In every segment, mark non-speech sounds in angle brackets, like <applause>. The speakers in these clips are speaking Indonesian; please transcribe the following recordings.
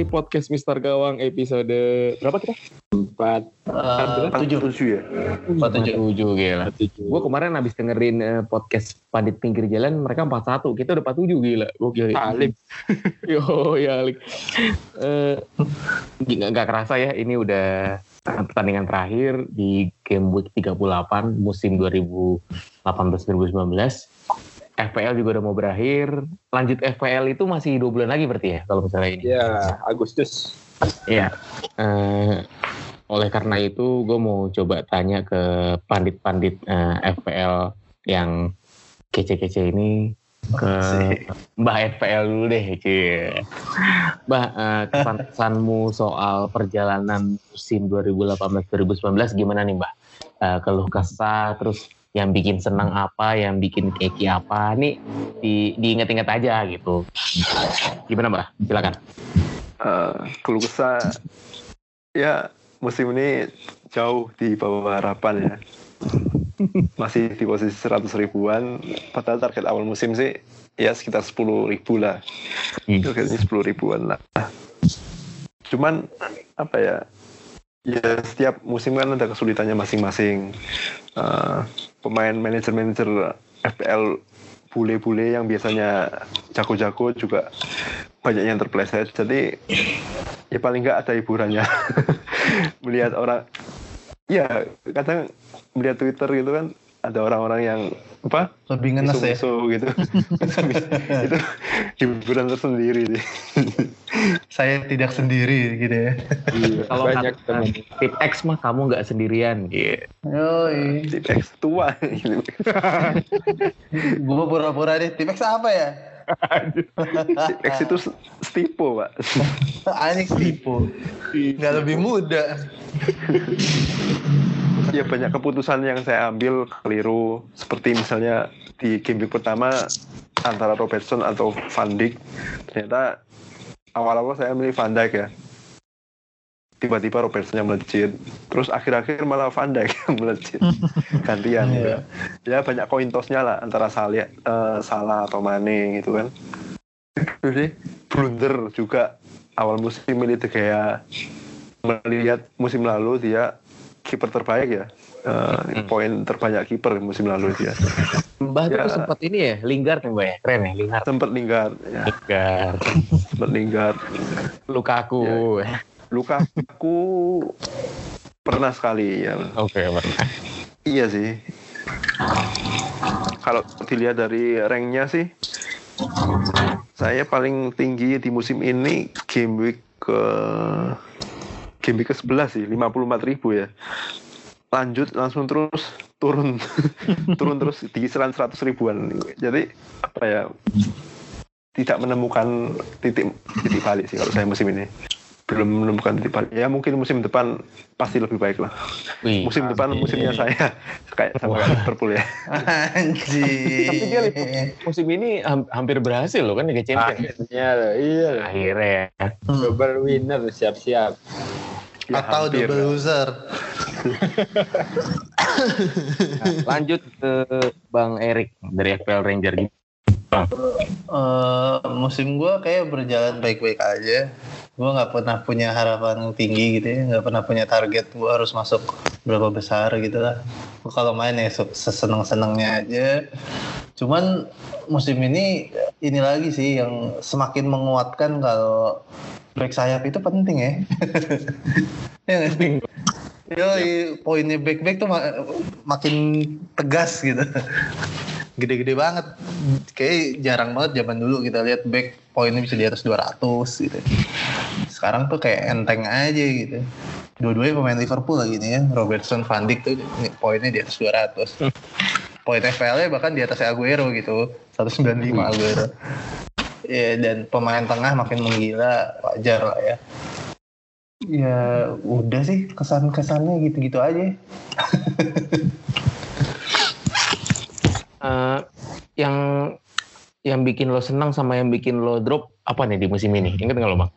di podcast Mister Gawang episode berapa kita? Empat, Eh, tujuh tujuh ya. Empat tujuh. tujuh gila. Gue kemarin habis dengerin eh, podcast Pandit Pinggir Jalan, mereka 41, kita udah 47 gila. Gokil. Alif. <laughs> Yo, ya Alik. Eh, nggak nggak kerasa ya, ini udah pertandingan terakhir di game week 38 musim 2018-2019. FPL juga udah mau berakhir. Lanjut FPL itu masih dua bulan lagi berarti ya kalau misalnya ini. Ya, Agustus. Iya. Eh, oleh karena itu gue mau coba tanya ke pandit-pandit eh, FPL yang kece-kece ini ke Mbah FPL dulu deh, Cie. Mbah, eh, kesan-kesanmu soal perjalanan musim 2018-2019 gimana nih, Mbah? Eh, keluh kesah, terus yang bikin senang apa, yang bikin keki apa, nih di, diinget-inget aja gitu. Gimana, Mbah? Silakan. Eh, keluh kesah. Ya, musim ini jauh di bawah harapan ya. Masih di posisi 100 ribuan. Padahal target awal musim sih ya sekitar 10 ribu lah. Hmm. Targetnya 10 ribuan lah. Cuman apa ya? Ya setiap musim kan ada kesulitannya masing-masing. Eh, pemain manajer-manajer FPL bule-bule yang biasanya jago-jago juga banyak yang terpleset. Jadi ya paling nggak ada hiburannya. <laughs> melihat orang, ya kadang melihat Twitter gitu kan ada orang-orang yang apa Lebih ngenes ya. gitu. <laughs> itu hiburan tersendiri sih. <laughs> Saya tidak sendiri gitu ya. Iya, Kalau banyak teman tip X mah kamu nggak sendirian. Gitu. Yoi. Tipex tua <laughs> gitu. Gue pura-pura deh. Tipex apa ya? Tipex itu stipo pak. <laughs> Anjing tipu. Nggak lebih muda. ya banyak keputusan yang saya ambil keliru seperti misalnya di game week pertama antara Robertson atau Van Dijk ternyata awal-awal saya milih Van Dijk ya. Tiba-tiba Robertson yang melejit. Terus akhir-akhir malah Van Dijk yang melejit. <laughs> Gantian gitu. ya banyak koin tosnya lah antara Salah, eh, Salah atau Mane gitu kan. Sih blunder juga. Awal musim milih De Gea. Melihat musim lalu dia kiper terbaik ya Eh, poin terbanyak kiper musim lalu dia Mbah Ya. tuh sempat ini ya, Lingard nih Mbah ya, keren ya Lingard. sempat Lingard ya. Lingard, sempat Lingard. Lukaku. luka aku pernah sekali ya. Oke, pernah. iya sih. Kalau dilihat dari ranknya sih saya paling tinggi di musim ini game week ke game week ke 11 sih 54 ribu ya lanjut langsung terus turun <laughs> turun terus di kisaran 100 ribuan jadi apa ya tidak menemukan titik titik balik sih kalau saya musim ini belum menemukan titik balik ya mungkin musim depan pasti lebih baik lah Wih, musim depan musimnya saya <laughs> kayak sama kayak Liverpool ya Anjing. Tapi dia musim ini ham- hampir berhasil loh kan Liga Champions. Akhirnya loh, iya. Akhirnya. Double winner siap-siap. Ya, Atau hampir. double loser. Nah, lanjut ke Bang Erik dari FPL Ranger gitu. Eh, musim gue kayak berjalan baik-baik aja. Gue nggak pernah punya harapan tinggi gitu ya, nggak pernah punya target gue harus masuk berapa besar gitu lah. Gue kalau main ya se- seseneng-senengnya aja. Cuman musim ini ini lagi sih yang semakin menguatkan kalau back sayap itu penting ya. <laughs> ya sih? Yoi, poinnya back-back tuh ma- makin tegas gitu. Gede-gede banget. Kayak jarang banget zaman dulu kita lihat back poinnya bisa di atas 200 gitu. Sekarang tuh kayak enteng aja gitu. Dua-duanya pemain Liverpool lagi nih ya. Robertson, Van Dijk tuh poinnya di atas 200. Poin FPL-nya bahkan di atas Aguero gitu. 195 Aguero. Ya, dan pemain tengah makin menggila, wajar lah ya. Ya udah sih kesan-kesannya gitu-gitu aja. Eh, yang yang bikin lo senang sama yang bikin lo drop apa nih di musim ini? Ingat nggak lo bang?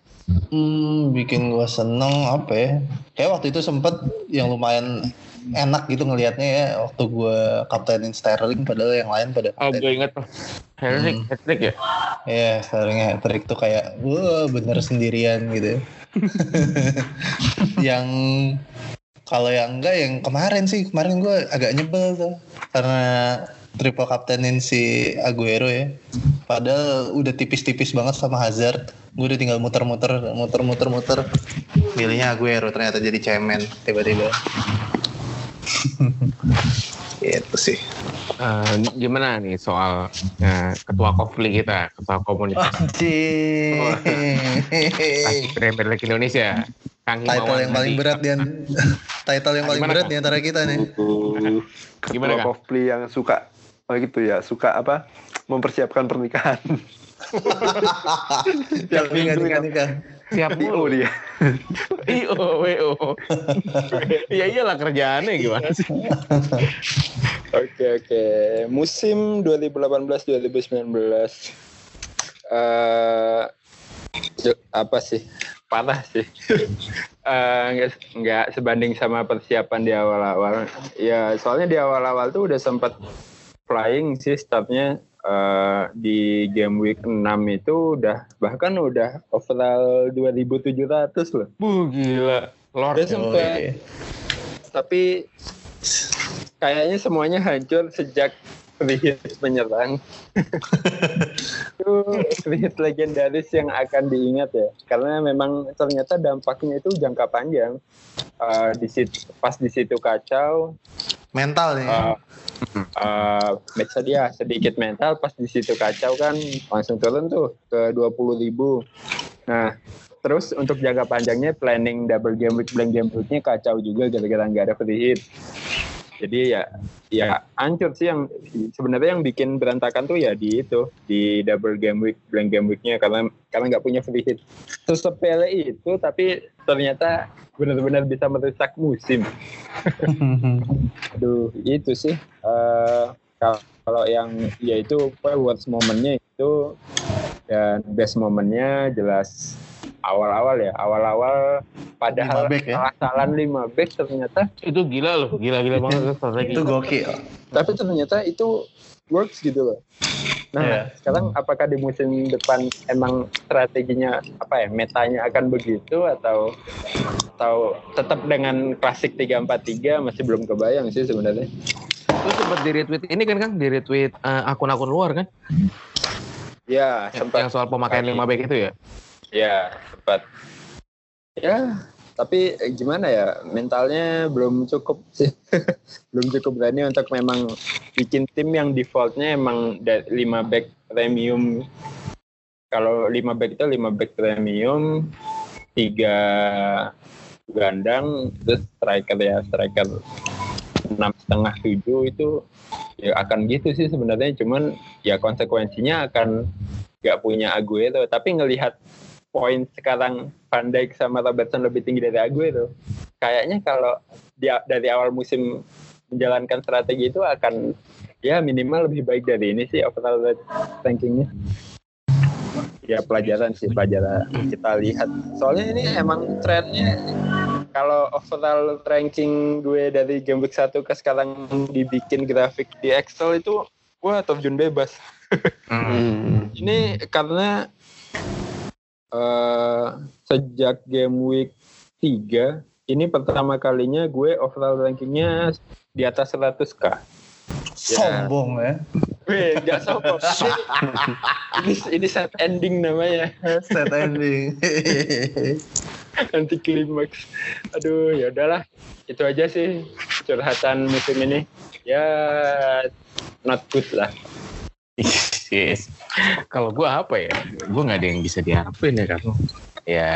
Hmm, bikin gua seneng apa ya? Kayak waktu itu sempet yang lumayan enak gitu ngelihatnya ya waktu gua kaptenin Sterling padahal yang lain pada Oh, gue inget. Harry, Hmm. hat-trick ya? Iya, Sterlingnya hat-trick tuh kayak wah bener sendirian gitu. <laughs> yang kalau yang enggak yang kemarin sih kemarin gua agak nyebel tuh karena triple kaptenin si Aguero ya. Padahal udah tipis-tipis banget sama Hazard. Gue udah tinggal muter-muter, muter-muter, muter. Milihnya Aguero ternyata jadi cemen tiba-tiba. <laughs> Itu sih. Eh, gimana nih soal eh, ketua Kofli kita, ketua komunitas Anjing. Premier League Indonesia, Kang Title Himawan yang paling Hadi. berat Dian. Title yang paling Gimana, berat Kang? di antara kita nih. Gimana, Ketua Kang? Kofli yang suka oh gitu ya suka apa mempersiapkan pernikahan <laughs> Yang nikah nikah. Siap mulu. dia <laughs> IO, WO. <laughs> ya iyalah kerjaannya gimana sih? <laughs> Oke oke. Musim 2018-2019 eh ju- apa sih? Parah sih. Eh, nggak nggak sebanding sama persiapan di awal-awal. Ya soalnya di awal-awal tuh udah sempat flying sih startnya eh, di game week 6 itu udah bahkan udah overall 2700 loh. Bu gila. Lord. Udah sempet. iya. Tapi kayaknya semuanya hancur sejak free hit menyerang. <laughs> itu free hit legendaris yang akan diingat ya. Karena memang ternyata dampaknya itu jangka panjang. Eh, di situ, pas di situ kacau, Mental nih. uh, uh, match dia sedikit mental pas di situ kacau kan langsung turun tuh ke 20 ribu. Nah terus untuk jangka panjangnya planning double game week blank game weeknya kacau juga gara-gara nggak ada free hit jadi ya ya hancur sih yang sebenarnya yang bikin berantakan tuh ya di itu di double game week blank game weeknya karena karena nggak punya free hit. Terus sepele itu tapi ternyata benar-benar bisa merusak musim <laughs> Aduh, itu sih. eh kalau yang ya itu apa, worst momennya itu dan best momennya jelas awal-awal ya. Awal-awal padahal Lima back ya? salah lima back ternyata Itu gila loh, gila-gila banget strategi. Itu gokil. tapi ternyata itu works gitu loh. Nah, Iya. sekarang apakah di musim depan emang strateginya apa ya, metanya akan begitu atau atau tetap dengan klasik 343 masih belum kebayang sih sebenarnya. Lu sempat di retweet ini kan Kang, di retweet eh, akun-akun luar kan? Ya, Yang, sempat yang soal pemakaian 5 back itu ya? Ya, sempat. Ya, tapi eh, gimana ya, mentalnya belum cukup sih. <laughs> belum cukup berani untuk memang bikin tim yang defaultnya emang 5 back premium. Kalau 5 back itu 5 back premium, 3 gandang, terus striker ya, striker enam setengah tujuh itu ya akan gitu sih sebenarnya cuman ya konsekuensinya akan nggak punya Aguero tapi ngelihat poin sekarang Van Dijk sama Robertson lebih tinggi dari Aguero kayaknya kalau dia dari awal musim menjalankan strategi itu akan ya minimal lebih baik dari ini sih overall rankingnya. Ya pelajaran sih pelajaran kita lihat. Soalnya ini emang trennya kalau overall ranking gue dari game week 1 ke sekarang dibikin grafik di Excel itu wah terjun bebas. Hmm. <laughs> ini karena eh sejak game week 3 ini pertama kalinya gue overall rankingnya di atas 100k. Sombong ya. Weh, nggak sombong. <laughs> ini, ini set ending namanya, Set ending. <laughs> anti klimaks. Aduh, ya udahlah. Itu aja sih curhatan musim ini. Ya, not good lah. <laughs> Yes. Kalau gue apa ya? Gue nggak ada yang bisa diharapin ya kan. Ya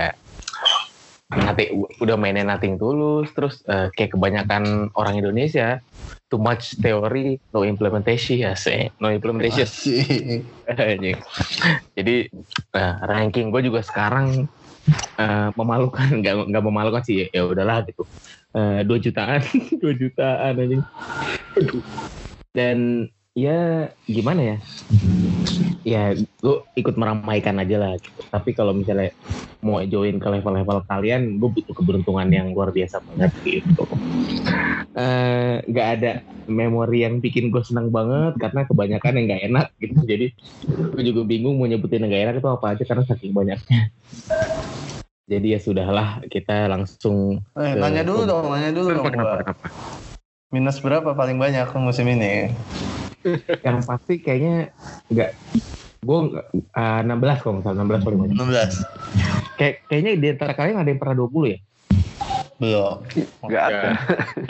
nanti udah mainnya nothing tulus terus eh, kayak kebanyakan orang Indonesia too much teori no implementation ya sih no implementation. <laughs> Jadi eh, ranking gue juga sekarang eh, memalukan, nggak nggak memalukan sih ya udahlah gitu. Dua jutaan, <laughs> dua jutaan anjing. Dan ya gimana ya? ya gue ikut meramaikan aja lah tapi kalau misalnya mau join ke level-level kalian gue butuh keberuntungan yang luar biasa banget gitu Eh, nggak ada memori yang bikin gue senang banget karena kebanyakan yang nggak enak gitu jadi gue juga bingung mau nyebutin yang nggak enak itu apa aja karena saking banyaknya jadi ya sudahlah kita langsung Eh, ke- nanya dulu dong, nanya dulu dong. kenapa, kenapa? Minus berapa paling banyak musim ini? Yang pasti kayaknya nggak gue uh, 16 kalau nggak salah 16 paling banyak 16. Kayak kayaknya di antara kalian ada yang pernah 20 ya? Belum. Nggak ada.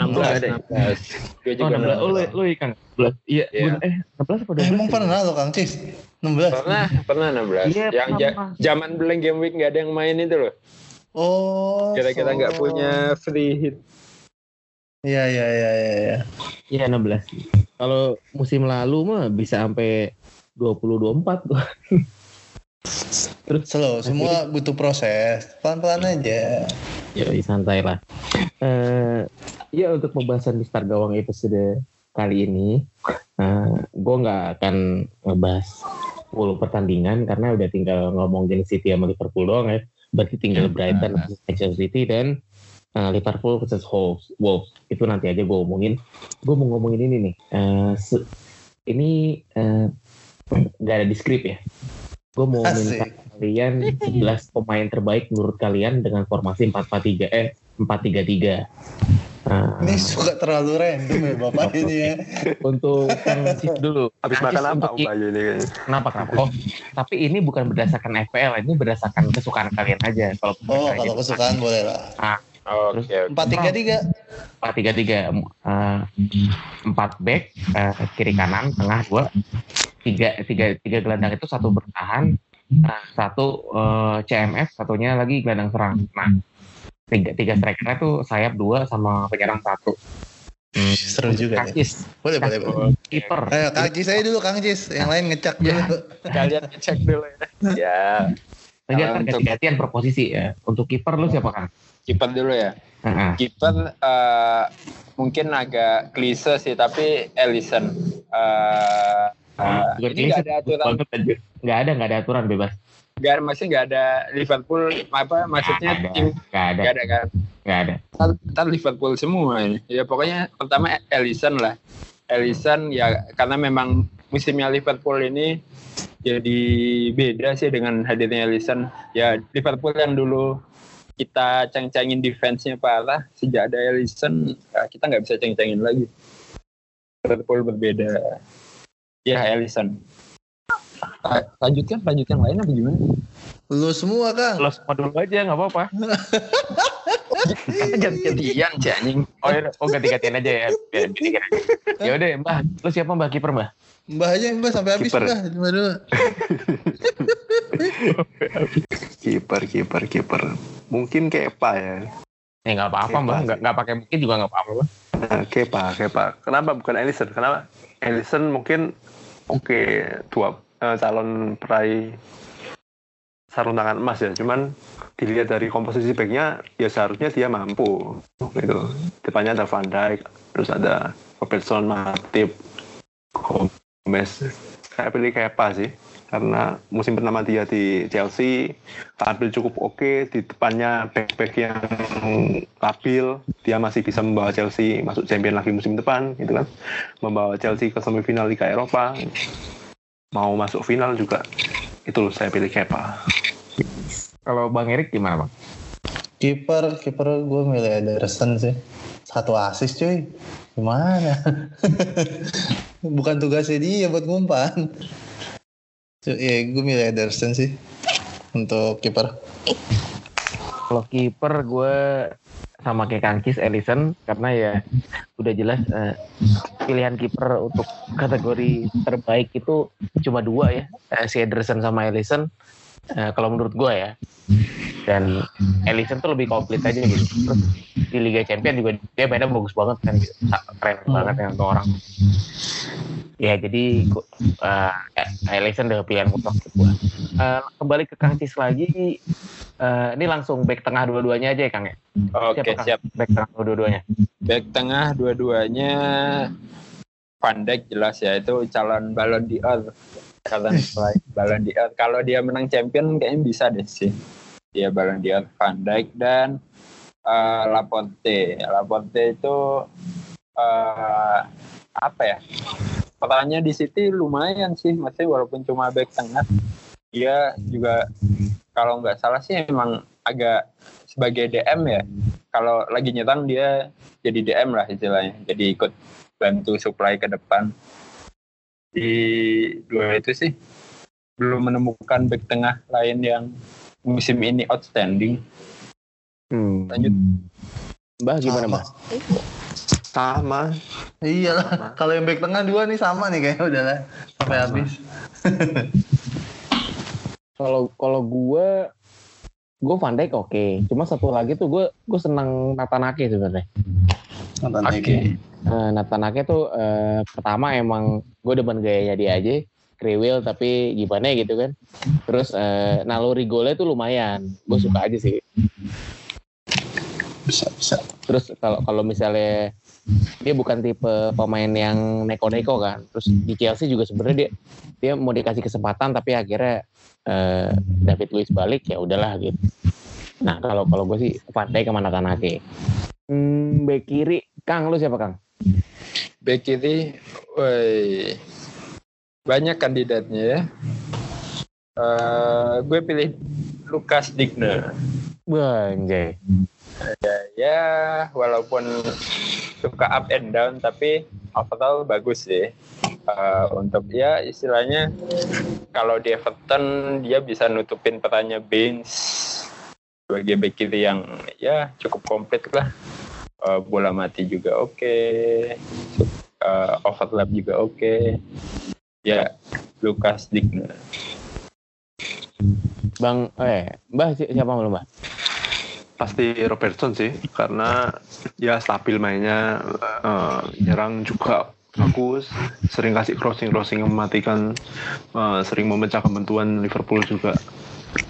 16, 16. Gue Oh, juga 16. Oh, lu, lu ikan. 16. Iya, Iya. gua- eh 16 apa Eh, 12? emang ya? pernah lo Kang Cis? 16. pernah, pernah 16. Iya, yang pernah, zaman blank game week nggak ada yang main itu loh. Oh. Kira-kira nggak so- punya free hit. Iya, iya, iya, iya, iya. Iya 16. Kalau musim lalu mah bisa sampai 20 24 gua. Slow, semua butuh proses. Pelan-pelan aja. Ya, santai lah. Eh ya untuk pembahasan di Star Gawang episode kali ini, eh gue nggak akan ngebahas full pertandingan karena udah tinggal ngomongin City sama Liverpool doang ya. Berarti tinggal Brighton versus Manchester City dan eh, Liverpool versus Wolves. Wolves itu nanti aja gue omongin. Gue mau ngomongin ini nih. Eh, se- ini eh, <clears throat> nggak ada di skrip ya. Gue mau minta Asik. kalian 11 <laughs> pemain terbaik menurut kalian dengan formasi 4-4-3 eh 4-3-3. Nah, Ini suka terlalu random ya Bapak ini ya. <laughs> untuk Kang Cis dulu. Habis makan apa Ubayu ini? Kenapa kenapa? Oh, tapi ini bukan berdasarkan FPL, ini berdasarkan kesukaan kalian aja. Kalau Oh, kalau kesukaan boleh lah. Oke, oke. Empat tiga tiga. 4-3-3 eh, empat back eh, kiri kanan tengah dua tiga tiga tiga gelandang itu satu bertahan eh, satu eh, CMF satunya lagi gelandang serang nah tiga tiga strikernya tuh sayap dua sama penyerang satu Hmm, Seru juga ya. Kakis, Boleh, boleh, boleh. kiper. Ayo Kang Cis aja dulu Kang Cis. Yang lain ngecek dulu. Kalian cek dulu ya. <laughs> Ya, Kalau akan untuk- ganti-gantian per posisi ya. Untuk kiper lu siapa kan? Kiper dulu ya. Heeh. Kiper eh, mungkin agak klise sih, tapi Ellison. Eh, Bukan ini nggak ada aturan. Nggak ada, nggak ada aturan bebas. nggak masih nggak ada Liverpool apa maksudnya Nggak ada, tim nggak ada, nggak ada kan? nggak ada. Ntar, ntar Liverpool semua ini. Ya pokoknya pertama Ellison lah. Ellison ya karena memang musimnya Liverpool ini jadi beda sih dengan hadirnya Ellison. Ya Liverpool yang dulu kita ceng-cengin defense-nya parah sejak ada Ellison ya, kita nggak bisa ceng-cengin lagi. Liverpool berbeda. Ya Ellison. La- Lanjutkan, lanjutkan lain apa gimana? Lu semua Kang. Lo semua dulu aja, nggak apa-apa. Kita <laughs> ganti-gantian anjing. Oh, ya, oh ganti-gantian aja ya. Ya udah, Mbah. Lu siapa Mbah kiper Mbah? Mbah aja Mbah sampai habis. Mbah. Cuma dulu. <laughs> Kiper, kiper, kiper. Mungkin Kepa ya. Ya nggak apa-apa sih. Nggak nggak pakai mungkin juga nggak apa-apa. Nah, Kepa, Kepa. Kenapa bukan Ellison? Kenapa? Ellison mungkin oke dua eh, calon peraih sarung tangan emas ya. Cuman dilihat dari komposisi backnya ya seharusnya dia mampu gitu. Depannya ada Van Dijk, terus ada Robertson, Matip, Gomez. Saya pilih Kepa sih karena musim pertama dia di Chelsea tampil cukup oke di depannya back-back yang stabil dia masih bisa membawa Chelsea masuk champion lagi musim depan gitu kan membawa Chelsea ke semifinal Liga Eropa mau masuk final juga itu saya pilih Kepa Kalau Bang Erik gimana Bang? Kiper, kiper gue milih Ederson sih. Satu asis cuy. Gimana? <laughs> Bukan tugasnya dia buat ngumpan. Cuy, ya gue milih Ederson sih. Untuk kiper. Kalau kiper gue sama kayak Kangkis Ellison karena ya udah jelas eh, pilihan kiper untuk kategori terbaik itu cuma dua ya eh, si Ederson sama Ellison Eh, kalau menurut gue ya dan Ellison tuh lebih komplit aja gitu terus di Liga Champion juga dia mainnya bagus banget kan gitu. keren Hmm. banget ya untuk orang ya jadi eh, Ellison udah pilihan untuk gue Eh, kembali ke Kang Cis lagi eh, ini langsung back tengah dua-duanya aja ya Kang ya Oke, Kang? siap. back tengah dua-duanya Back tengah dua-duanya Van Dijk jelas ya itu calon Ballon Kalian Ballon d'Or. Kalau dia menang champion kayaknya bisa deh sih. Dia Ballon d'Or Van Dijk dan uh, Laporte. Laporte itu uh, apa ya? Perannya di City lumayan sih, masih walaupun cuma back tengah. Dia juga kalau nggak salah sih emang agak sebagai DM ya. Kalau lagi nyerang dia jadi DM lah istilahnya. Jadi ikut bantu supply ke depan. Di dua itu sih belum menemukan back tengah lain yang musim ini outstanding. Hmm. Lanjut. Mbah gimana Sama. mbah? Sama. Iya lah. Kalau yang back tengah dua nih sama nih kayaknya udah lah sampai habis. <laughs> Kalau kalau gue gue Van Dijk oke. Cuma satu lagi tuh gue gue seneng Natanake sebenarnya. Nonton Oke. lagi. Uh, Natanake tuh eh, pertama emang gue demen gayanya dia aja. Kriwil tapi gimana gitu kan. Terus eh, naluri golnya tuh lumayan. Gue suka aja sih. Bisa bisa. Terus kalau kalau misalnya dia bukan tipe pemain yang neko-neko kan. Terus di Chelsea juga sebenarnya dia dia mau dikasih kesempatan tapi akhirnya eh, David Luiz balik ya udahlah gitu. Nah kalau kalau gue sih Van Dijk sama Natanake. Hmm, bek kiri Kang lu siapa Kang? Back kiri, woi, banyak kandidatnya ya. Eh, gue pilih Lukas Digne. Banjay. Ya, walaupun suka up and down, tapi overall bagus sih. Eh, untuk ya istilahnya kalau di Everton dia bisa nutupin perannya Baines sebagai back kiri yang ya cukup komplit lah. Eh, bola mati juga oke, Eh, overlap juga oke. Ya, Lukas Digne. Bang eh Mbah si- siapa lu Mbah? Pasti Robertson sih, karena ya stabil mainnya, eh, nyerang juga bagus, sering kasih crossing-crossing yang mematikan, eh, sering memecah kebentuan Liverpool juga.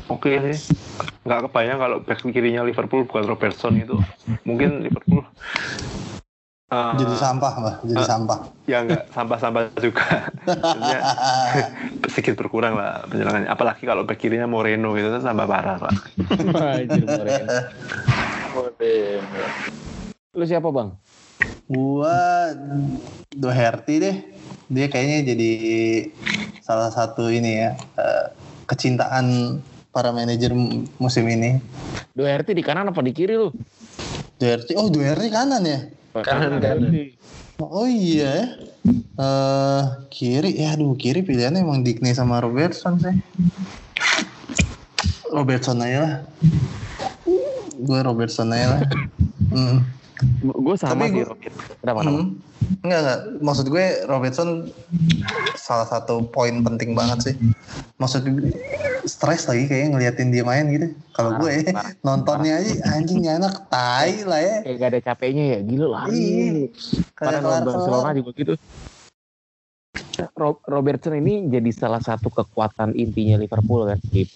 Oke sih, nggak kebayang kalau back kirinya Liverpool bukan Robertson itu, mungkin Liverpool eh, Jadi sampah, Mbak. Jadi Ah. sampah. ya nggak sampah-sampah juga. Maksudnya <laughs> sedikit berkurang lah penyerangannya. Apalagi kalau back kirinya Moreno itu kan tambah parah pak. Moreno. Lu siapa Bang? Gua Doherty deh. Dia kayaknya jadi salah satu ini ya eh, kecintaan para manajer musim ini. Doherty di kanan apa di kiri lu? Doherty, oh Doherty kanan ya? Kanan, kanan. Oh iya ya. Eh, kiri, ya aduh kiri pilihannya emang Digne sama Robertson sih. Robertson aja lah. Gue Robertson aja lah. <laughs> Hmm. Gue sama Tapi sih gua- Robert. Kenapa? kenapa? Hmm. Enggak, enggak. Maksud gue Robertson salah satu poin penting banget sih. Maksud gue stres lagi kayaknya ngeliatin dia main gitu. Kalau gue Parah, nontonnya aja anjingnya anak tai lah ya. Kayak gak ada capeknya ya, gila lah. Iya. Karena Kayak lawan. Barcelona juga gitu. Ro- Robertson ini jadi salah satu kekuatan intinya Liverpool kan di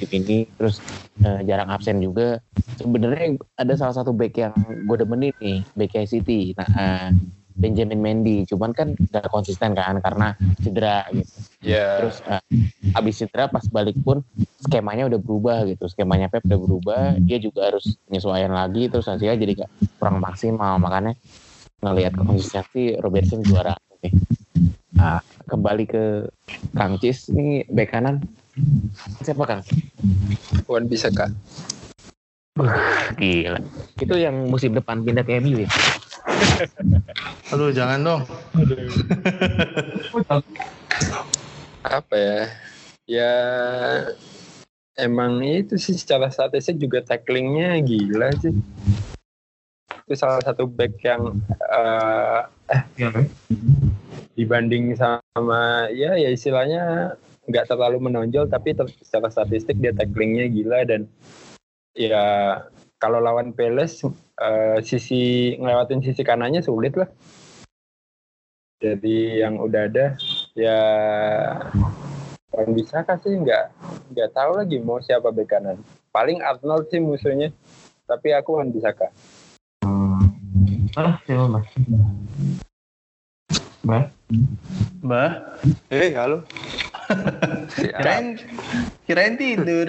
tim ini terus eh, jarang absen juga sebenarnya ada salah satu back yang gue demenin nih back City nah eh, Benjamin Mendy. Cuman kan gak konsisten kan karena cedera gitu. Ya, terus eh, abis cedera pas balik pun skemanya udah berubah gitu. Skemanya Pep udah berubah dia juga harus penyesuaian lagi. Terus hasilnya jadi gak kurang maksimal. Makanya ngelihat konsistensi Robertson juara. Oke nah, kembali ke Kang Cis. Nih bek kanan. Siapa Kang? Wan bisa kak. Gila itu yang musim depan pindah ke MU ya Aduh jangan dong. Apa ya? Ya emang itu sih secara statistik juga tacklingnya gila sih. Itu salah satu back yang eh, eh, dibanding sama ya ya istilahnya nggak terlalu menonjol tapi ter- secara statistik dia tacklingnya gila dan ya kalau lawan Peles eh, sisi ngelewatin sisi kanannya sulit lah. Jadi yang udah ada ya Wan Bisaka sih nggak nggak tahu lagi mau siapa bek kanan. Paling Arnold sih musuhnya. Tapi aku Wan Bisaka. ah siapa mas Mbah. Eh halo. Kirain kirain tidur.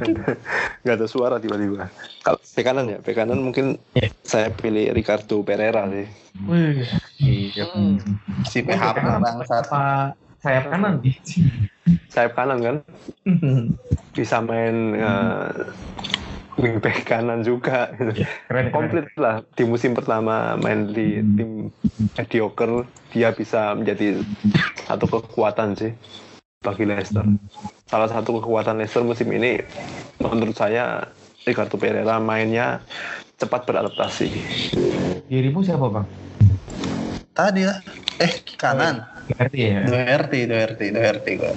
<laughs> nggak ada suara tiba-tiba. Kalau bek kanan ya, bek kanan mungkin Iya. saya pilih Ricardo Pereira sih. Wih, iya. Si PHP bangsat. Sayap kanan? Sayap kanan kan bisa main uh, wingback kanan juga. gitu. Keren, keren. Komplit lah di musim pertama main di tim mediocre dia bisa menjadi satu kekuatan sih bagi Leicester. Salah satu kekuatan Leicester musim ini menurut saya Ricardo Pereira mainnya cepat beradaptasi. Dirimu siapa bang? Tadi lah. Eh kanan. Berarti ya. Doherty, Doherty, Doherty gua.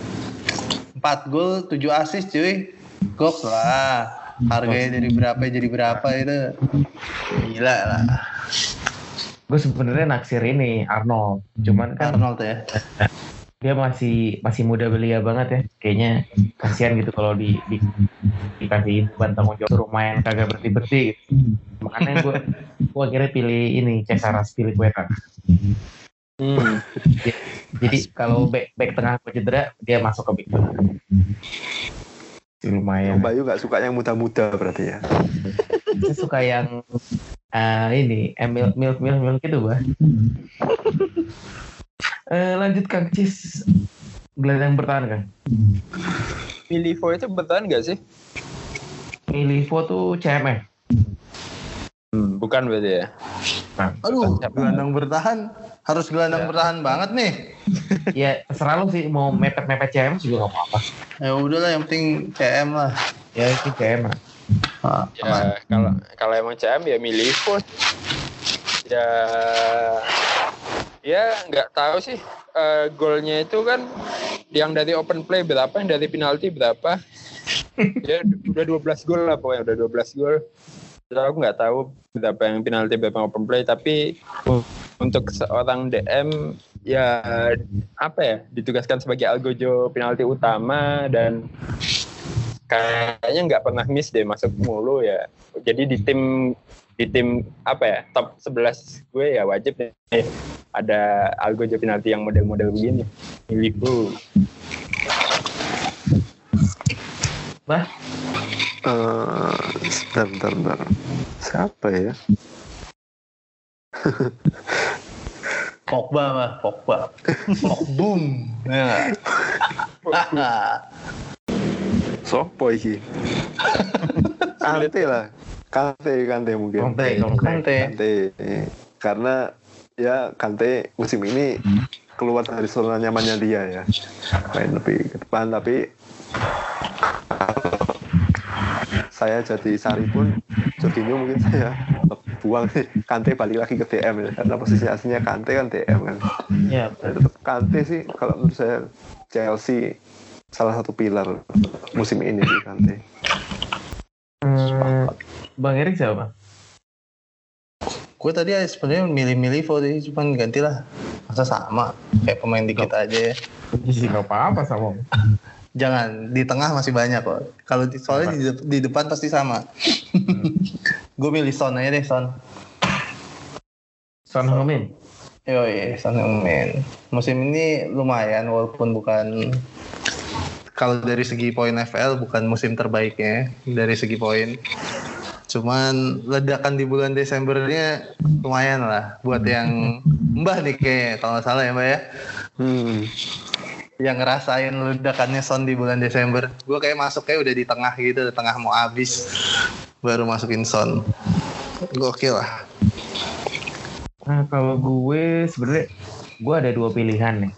4 gol, 7 assist cuy. Gok lah. Harganya dari berapa jadi berapa itu. Gila lah. Gue sebenarnya naksir ini Arnold, cuman kan Arnold ya. Dia masih masih muda belia banget ya. Kayaknya kasihan gitu kalau di, di dikasih beban tanggung jawab suruh main kagak berhenti berhenti. Gitu. Makanya gue gue akhirnya pilih ini Cesaras pilih Kueta. Hmm. Jadi kalau back back tengah gue cedera, dia masuk ke back tengah. Lumayan. Bayu nggak suka yang muda-muda berarti ya. Saya suka yang eh, ini Emil milk milk milk itu bah. Eh, lanjut Kang Cis gelandang bertahan kan. Milivo itu bertahan nggak sih? Milivo tuh CMF. Hmm, bukan berarti ya. Nah, Aduh, Siapa? gelandang bertahan. Harus gelandang bertahan banget nih. ya terserah lu sih mau mepet-mepet CM juga gak apa-apa. Ya udahlah yang penting CM lah. Ya itu CM lah. Ah, aman. Ya kalau kalau emang CM ya Milivo. Ya ya nggak tahu sih Eh, golnya itu kan yang dari open play berapa yang dari penalti berapa. <laughs> Ya udah 12 gol lah pokoknya udah 12 gol. Terus aku nggak tahu berapa yang penalti berapa yang open play tapi untuk seorang DM ya apa ya ditugaskan sebagai algojo penalti utama dan kayaknya nggak pernah miss deh masuk mulu ya. Jadi di tim di tim apa ya top 11 gue ya wajib nih ada algojo penalti yang model-model begini Liverpool Bah, Eh, bentar, bentar, bentar. Siapa ya? <laughs> Pogba mah, Pogba. Boom. Ya. Sopo iki? <laughs> Kante lah. Kante, Kante mungkin. Conte. Kante. Kante. Karena ya Kante musim ini keluar dari zona nyamannya dia ya. Main lebih ke depan tapi saya jadi Sari pun Jorginho mungkin saya buang. Kante balik lagi ke DM ya karena posisi aslinya Kante kan DM kan. Ya, tetap Kante sih kalau menurut saya Chelsea salah satu pilar musim ini sih Kante. Hmm, Bang Erik siapa? Gue tadi sebenarnya milih-milih vote cuman gantilah. Masa sama kayak pemain dikit aja ya. Sih nggak apa-apa sama. <laughs> Jangan di tengah masih banyak kok. Kalau di, soalnya di, di depan pasti sama. <laughs> Gue milih Son aja deh Son. Son Heung-min. Yoi, Son Heung-min. Musim ini lumayan walaupun bukan kalau dari segi poin FL bukan musim terbaiknya dari segi poin. Cuman ledakan di bulan Desembernya lumayan lah buat yang Mbah nih kayaknya kalau nggak salah ya Mbak ya. hmm. Yang ngerasain ledakannya Son di bulan Desember. Gue kayak masuk kayak udah di tengah gitu, di tengah mau habis baru masukin Son. Gokil lah. Nah, kalau gue sebenarnya gue ada dua pilihan nih.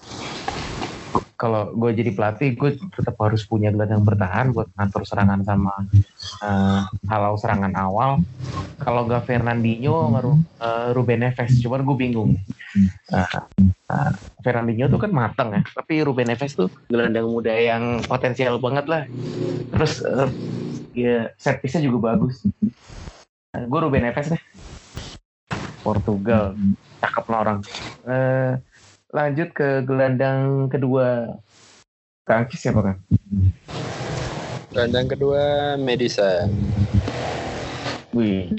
Kalau gue jadi pelatih, gue tetap harus punya gelandang bertahan buat ngatur serangan sama eh, halau serangan awal. Kalau gak Fernandinho, eh, Ruben Neves. Cuman gue bingung. Nah, nah, Fernandinho tuh kan matang ya, tapi Ruben Neves tuh gelandang muda yang potensial banget lah. Terus eh, ya set piece-nya juga bagus. Nah, gue Ruben Neves deh. Portugal cakep lah orang lanjut ke gelandang kedua. Kangkis siapa kan gelandang kedua Medisa wih.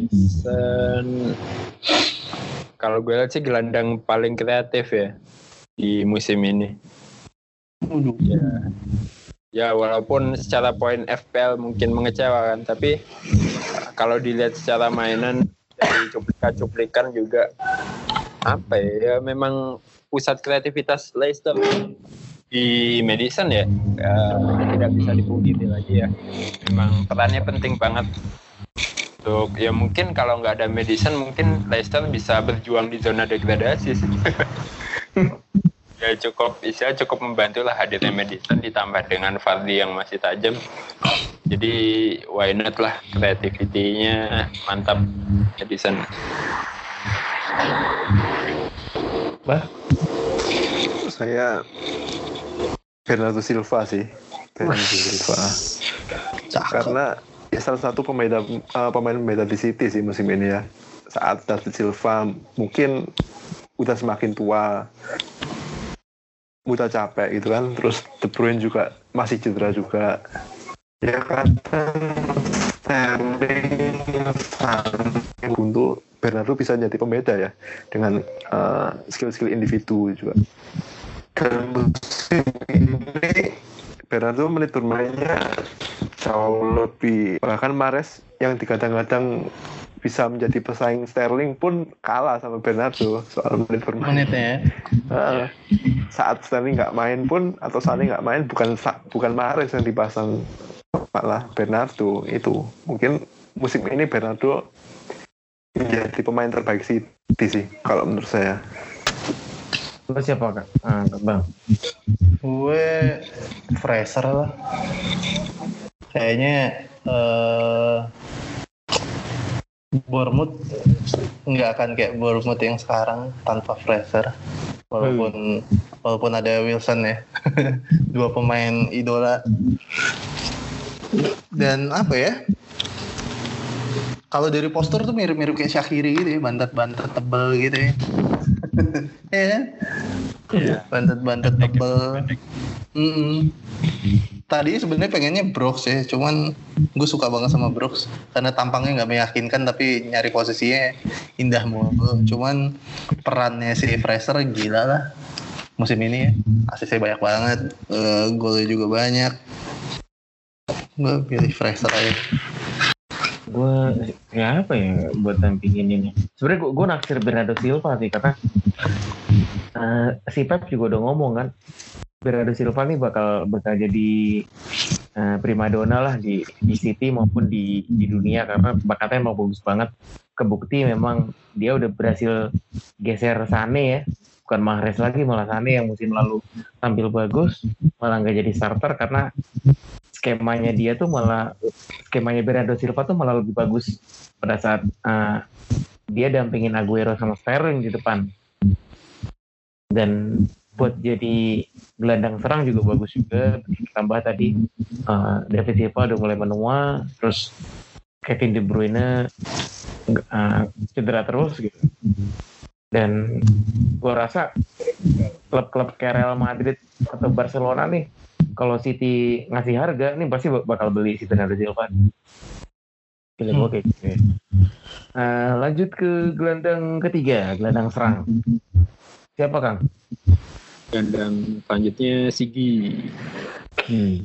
Kalau gue lihat sih gelandang paling kreatif ya di musim ini. Waduh. ya. Ya walaupun secara poin FPL mungkin mengecewakan tapi kalau dilihat secara mainan dari cuplikan-cuplikan juga apa ya, ya memang pusat kreativitas Leicester. Di Madison ya? Uh, tidak bisa dipungkiri lagi ya. Memang perannya penting banget. Untuk ya mungkin kalau nggak ada Madison mungkin Leicester bisa berjuang di zona degradasi sih. <laughs> ya cukup bisa cukup membantu lah hadirnya Madison ditambah dengan Fardi yang masih tajam. Jadi why not lah kreativitinya mantap Madison Bah, Saya Bernardo Silva sih. Bernardo Silva. cakep. Karena ya salah satu pembeda eh, pemain pembeda di City sih musim ini ya. Saat David Silva mungkin udah semakin tua, udah capek gitu kan. Terus De Bruyne juga masih cedera juga. Ya kan Sterling, Son, Guntur, Bernardo bisa jadi pembeda ya dengan eh, skill-skill individu juga. Dan musim ini Bernardo menit bermainnya jauh lebih bahkan Mares yang digadang-gadang bisa menjadi pesaing Sterling pun kalah sama Bernardo soal menit bermain. Menitnya ya. Heeh. saat Sterling nggak main pun atau Sané nggak main bukan bukan Mahrez yang dipasang malah Bernardo itu mungkin musim ini Bernardo menjadi pemain terbaik City sih kalau menurut saya Lo siapa kak? Ah, bang. Gue Fraser lah. Kayaknya eh Bournemouth nggak akan kayak Bournemouth yang sekarang tanpa Fraser. Walaupun walaupun ada Wilson ya. <laughs> Dua pemain idola. Dan apa ya? Kalau dari postur tuh mirip-mirip kayak Syakiri gitu ya, bantet-bantet tebel gitu ya. <laughs> Iya kan? Bantet-bantet tebel. Mm-mm. Tadi sebenarnya pengennya Brooks ya, cuman gue suka banget sama Brooks karena tampangnya nggak meyakinkan tapi nyari posisinya indah mulu. Cuman perannya si Fraser gila lah musim ini ya. Asisnya banyak banget, eh, golnya juga banyak. Gue pilih Fraser aja. Gue ya apa ya buat tampingin ini. Sebenarnya gue, gue naksir Bernardo Silva sih karena eh, si Pep juga udah ngomong kan Bernardo Silva nih bakal bakal jadi eh, primadona lah di di City maupun di di dunia karena bakatnya emang bagus banget. Kebukti memang dia udah berhasil geser Sane ya bukan Mahrez lagi malah Sane yang musim lalu tampil bagus malah nggak jadi starter karena skemanya dia tuh malah skemanya Bernardo Silva tuh malah lebih bagus pada saat uh, dia dampingin Aguero sama Sterling di depan. Dan buat jadi gelandang serang juga bagus juga. Tambah tadi uh, David Silva udah mulai menua terus Kevin De Bruyne uh, cedera terus gitu. Dan gua rasa klub-klub kayak Real Madrid atau Barcelona nih kalau City ngasih harga nih pasti bak- bakal beli si Bernardo Silva. Gue kayak gitu. ya. Nah, lanjut ke gelandang ketiga, gelandang serang. Siapa Kang? dan selanjutnya Sigi Hmm.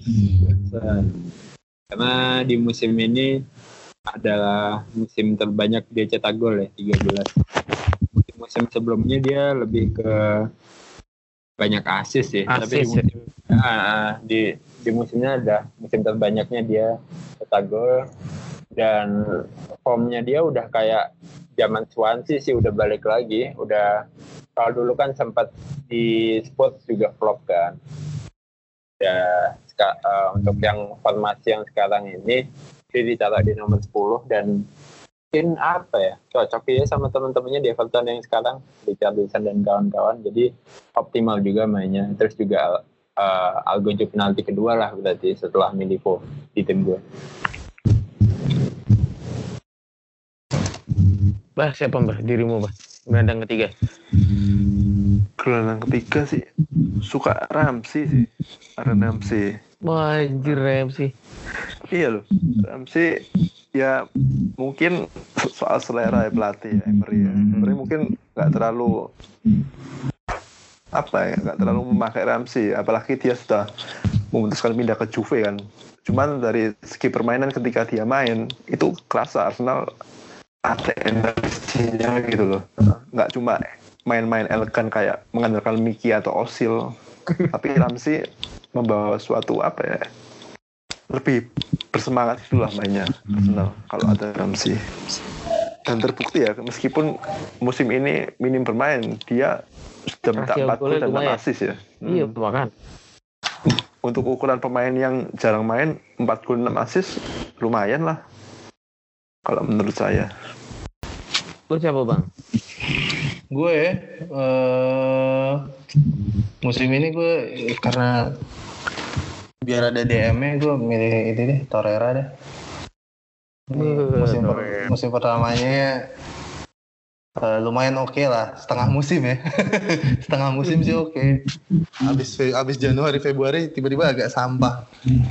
karena di musim ini adalah musim terbanyak dia cetak gol ya 13 musim-musim sebelumnya dia lebih ke banyak asis ya tapi di Assist ya? Musim, Ah, ah, di di musimnya ada musim terbanyaknya dia cetak gol. Dan formnya dia udah kayak zaman Swansea sih udah balik lagi. Udah kalau dulu kan sempat di Spurs juga flop kan. Ya eh, untuk yang formasi yang sekarang ini dia ditaruh di nomor 10 dan mungkin apa ya cocok ya sama teman-temannya di Everton yang sekarang Richarlison dan kawan-kawan. Jadi optimal juga mainnya. Terus juga eh, Algo penalti kedua lah berarti setelah Milivo di tim gue Bah, siapa Mbah? Dirimu, Mbah. Gelandang ketiga. gelandang ketiga sih suka Ramsey sih Ramsey Wah, anjir Ramsey. iya loh Ramsey ya mungkin soal selera ya pelatih ya Emery ya Emery mungkin nggak terlalu apa ya nggak terlalu memakai Ramsey apalagi dia sudah memutuskan pindah ke Juve kan. Cuman dari segi permainan ketika dia main itu kerasa Arsenal ada energinya gitu loh. Nggak cuma main-main elegan kayak mengandalkan Miki atau Osil <laughs> tapi Ramsey membawa suatu apa ya lebih bersemangat itulah mainnya Arsenal kalau ada Ramsey. Dan terbukti ya meskipun musim ini minim bermain dia sudah minta Rasio 4 gol golnya dan 6 lumayan. assist ya Iya, Hmm. makan. untuk ukuran pemain yang jarang main 4 gol 6 assist lumayan lah kalau menurut saya Lu siapa bang? Gue eh musim ini gue karena biar ada DM-nya gue milih ini deh Torreira deh. Ini Eh, musim, per- musim pertamanya eh, lumayan oke lah. Setengah musim ya. <laughs> Setengah musim sih oke. Habis Fe- habis Januari Februari tiba-tiba agak sampah.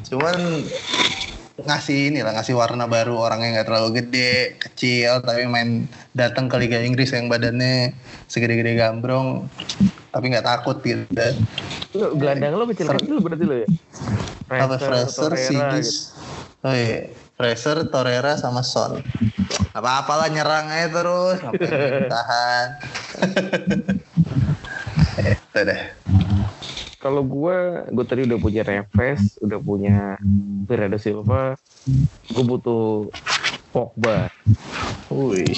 Cuman ngasih ini lah ngasih warna baru. Orangnya nggak terlalu gede kecil tapi main datang ke Liga Inggris yang badannya segede-gede gambrong. Tapi nggak takut gitu. Lu, gelandang lu kecil-kecil berarti lu ya? Fraser, gitu. Sigis. oh iya Fraser, Torreira sama Son. Apa apalah nyerang aja terus <laughs> tahan itu deh. Kalau gue, gue tadi udah punya Reves, udah punya Bernardo Silva, gue butuh Pogba. Wih.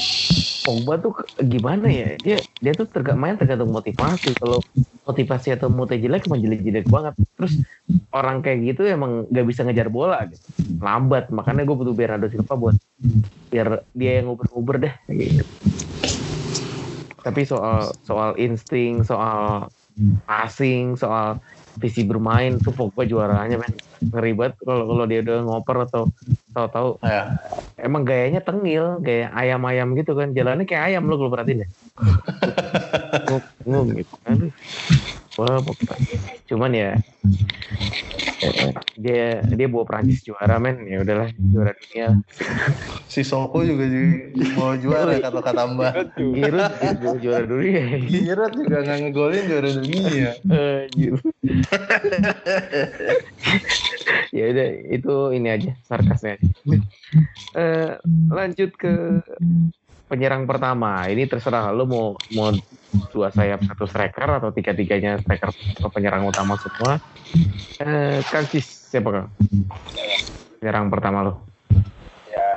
Pogba tuh gimana ya? Dia dia tuh terga, main tergantung motivasi. Kalau motivasi atau moodnya jelek, emang jelek-jelek banget. Terus orang kayak gitu emang gak bisa ngejar bola gitu. Lambat, makanya gue butuh Bernardo Silva buat biar dia yang nguber-nguber deh. Gitu. Tapi soal soal insting, soal passing, soal visi bermain tuh Pogba juaranya men. Ngeri banget kalau kalau dia udah ngoper atau tahu-tahu. Ya. emang gayanya tengil kayak ayam-ayam gitu kan. Jalannya kayak ayam lo kalau perhatiin ya. <laughs> Nguk nguk gitu aduh wah Pogba. cuman ya dia dia bawa Prancis juara men ya udahlah juara dunia Si Soko juga ju- mau juara kata kata Mbak. Giroud juga juara dunia Giroud juga nggak ngegolin juara dunia. Ya udah itu ini aja sarkasnya aja. Eh, lanjut ke penyerang pertama ini terserah lo mau mau dua sayap satu striker atau tiga tiganya striker atau penyerang utama semua eh Kansis siapa kang penyerang pertama lo Ya,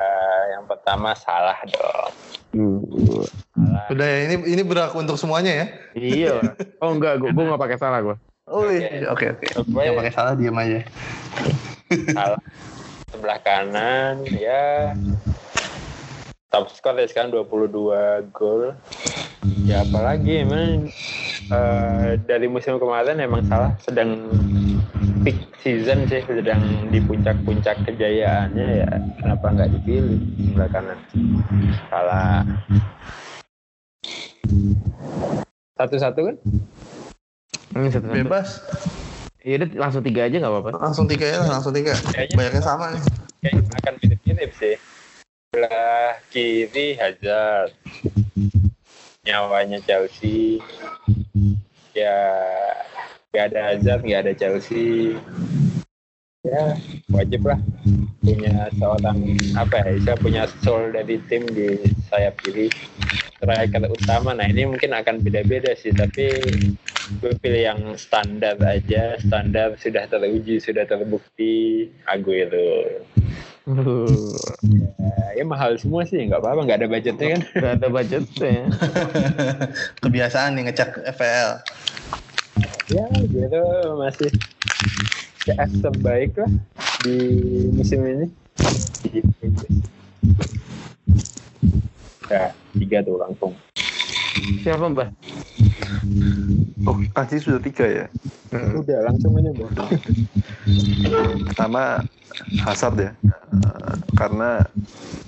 yang pertama salah dong. Uh, Salah. Udah ya ini ini berlaku untuk semuanya ya. iya <laughs> oh enggak gue gue nggak pakai salah gue Oh iya. Oke oke. Gue Yang pakai salah diam aja. salah. Sebelah kanan ya top skor ya sekarang 22 gol. Ya apalagi emang eh, dari musim kemarin emang salah sedang peak season sih sedang di puncak-puncak kejayaannya ya kenapa nggak dipilih sebelah kanan salah satu-satu kan ini satu satu Bebas. ya udah langsung tiga aja nggak apa-apa Langsung tiga ya langsung tiga. Kayaknya- Banyaknya sama nih. kayaknya akan mirip-mirip sih sebelah kiri Hazard. Nyawanya Chelsea. Ya nggak ada Hazard nggak ada Chelsea. Ya wajib lah. Punya seorang apa ya bisa punya soul dari tim di sayap kiri. Striker utama. Nah ini mungkin akan beda-beda sih tapi gue pilih yang standar aja. Standar sudah teruji sudah terbukti. Aguero Ya, ya mahal semua sih, nggak apa-apa, nggak ada budgetnya kan. nggak ada budgetnya <laughs> Kebiasaan nih ngecek FPL. ya gitu masih ya terbaik lah di musim ini. Ya, tiga tuh langsung. siapa mbak oh Kanji sudah tiga ya Udah langsung aja bos. pertama Hazard ya. Eh, karena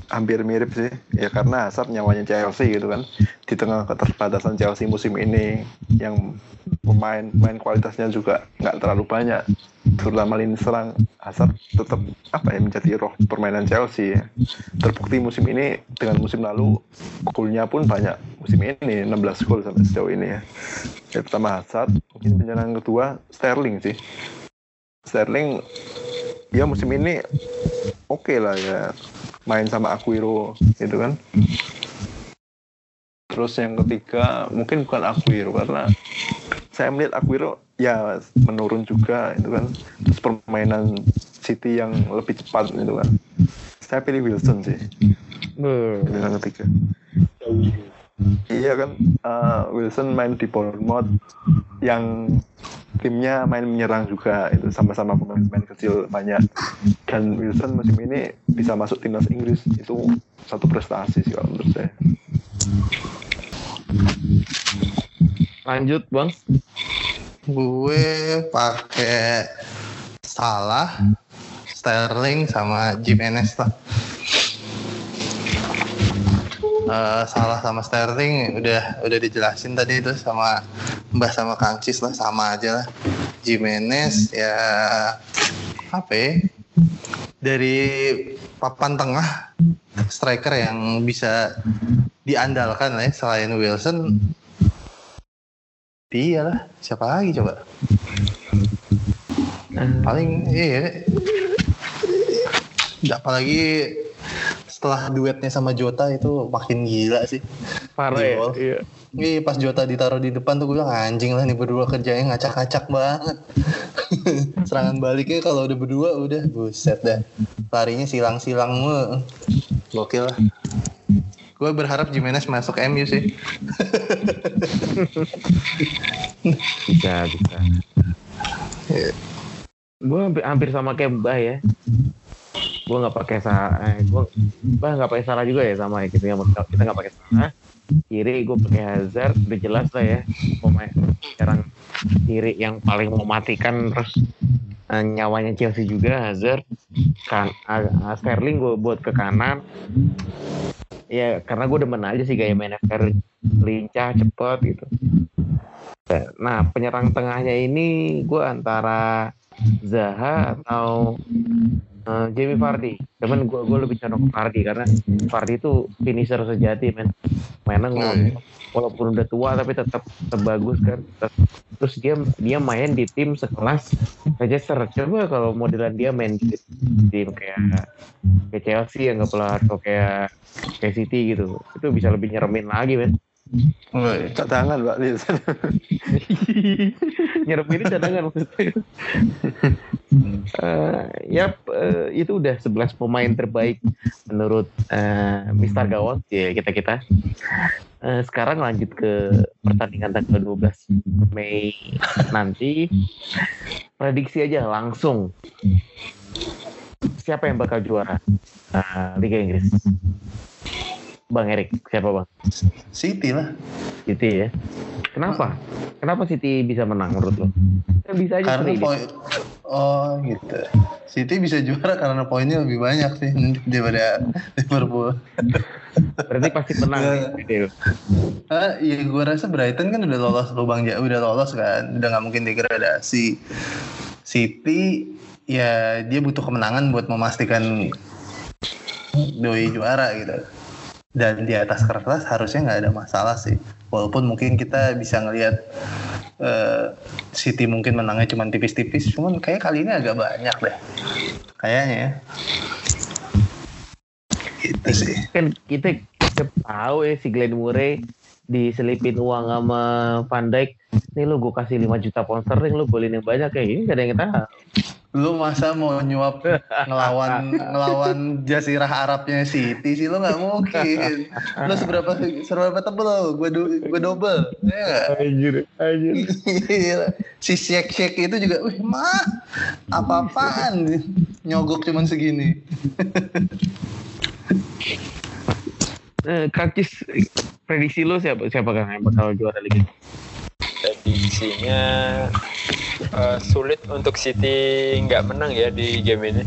hampir mirip sih. Ya karena Hazard nyawanya Chelsea gitu kan. Di tengah keterbatasan Chelsea musim ini yang pemain pemain kualitasnya juga nggak terlalu banyak. Terutama lini serang Hazard tetap apa ya menjadi roh permainan Chelsea ya. terbukti musim ini dengan musim lalu golnya pun banyak musim ini 16 gol sampai sejauh ini ya. Yang pertama Hazard mungkin penyerang kedua Sterling sih. Sterling ya musim ini oke okay lah ya. Main sama Aguero gitu kan. Terus yang ketiga mungkin bukan Aguero karena saya melihat Aguero ya menurun juga itu kan. Terus permainan City yang lebih cepat itu kan. Saya pilih Wilson sih. Yang ketiga iya kan? Uh, Wilson main di Bournemouth yang timnya main menyerang juga. Itu sama-sama pemain-pemain kecil banyak. Dan Wilson musim ini bisa masuk timnas Inggris. Itu satu prestasi sih kalau menurut saya. Lanjut bang. Gue pakai Salah, Sterling sama Jimenez lah. Uh, salah sama Sterling udah udah dijelasin tadi itu sama Mbah sama Kangcis lah sama aja lah. Jimenez ya apa ya? Dari papan tengah striker yang bisa diandalkan lah ya selain Wilson dia lah siapa lagi coba paling iya apalagi setelah duetnya sama Jota itu makin gila sih parah ya iya. Iya pas Jota ditaruh di depan tuh gue bilang anjing lah nih berdua kerjanya ngacak-ngacak banget. <laughs> Serangan baliknya kalau udah berdua udah buset dah. Larinya silang-silang mulu. Gokil lah. Gue berharap Jimenez masuk MU sih. bisa, bisa. Gue hampir, hampir sama kayak Mbah ya. Gue nggak pakai salah, eh, gue Mbah nggak pakai salah juga ya sama ya gitu ya. Kita nggak pakai salah. Kiri gue pakai Hazard, udah jelas lah ya. Pemain sekarang kiri yang paling mematikan terus uh, nyawanya Chelsea juga Hazard kan uh, Sterling gue buat ke kanan ya karena gue demen aja sih gaya main Sterling lincah cepet gitu nah penyerang tengahnya ini gue antara Zaha atau uh, Jamie Vardy. Cuman gue gue lebih condong ke Vardy karena Vardy itu finisher sejati men. Mainnya oh, walaupun udah tua tapi tetap bagus kan. Terus dia dia main di tim sekelas Manchester. Coba kalau modelan dia main di tim kayak kayak Chelsea yang nggak pernah atau kayak kayak City gitu. Itu bisa lebih nyeremin lagi men. Oh, cadangan Pak. <laughs> Nyerap ini cadangan maksudnya. <laughs> uh, yap, uh, itu udah 11 pemain terbaik menurut uh, Mister Gawang ya kita kita. Uh, sekarang lanjut ke pertandingan tanggal 12 Mei nanti. Prediksi aja langsung. Siapa yang bakal juara uh, Liga Inggris? Bang Erik, siapa bang? City lah. City ya. Kenapa? Kenapa City bisa menang menurut lo? Kan bisa aja karena poin. Oh gitu. City bisa juara karena poinnya lebih banyak sih <laughs> daripada Liverpool. Berarti pasti menang ya. <laughs> Ah, iya gue rasa Brighton kan udah lolos lubang ya, udah lolos kan, udah nggak mungkin degradasi. City ya dia butuh kemenangan buat memastikan doi juara gitu dan di atas kertas harusnya nggak ada masalah sih. Walaupun mungkin kita bisa ngelihat uh, City mungkin menangnya cuma tipis-tipis cuman kayak kali ini agak banyak deh. Kayaknya ya. Itu sih. kan kita, tahu ya si Glenn Murray diselipin uang sama Van Dijk. Nih lu gue kasih 5 juta pound sterling lu boleh yang banyak kayak ini gak ada yang tahu lu masa mau nyuap ngelawan <laughs> ngelawan Jazirah Arabnya City sih lu nggak mungkin. Lu seberapa seberapa tebel lo gue gue double ya anjir anjir. Si shake shake itu juga wih mah apa apaan nyogok cuman segini. Eh, Kakis prediksi lo siapa siapa kan yang bakal juara Prediksinya uh, sulit untuk City nggak menang ya di game ini.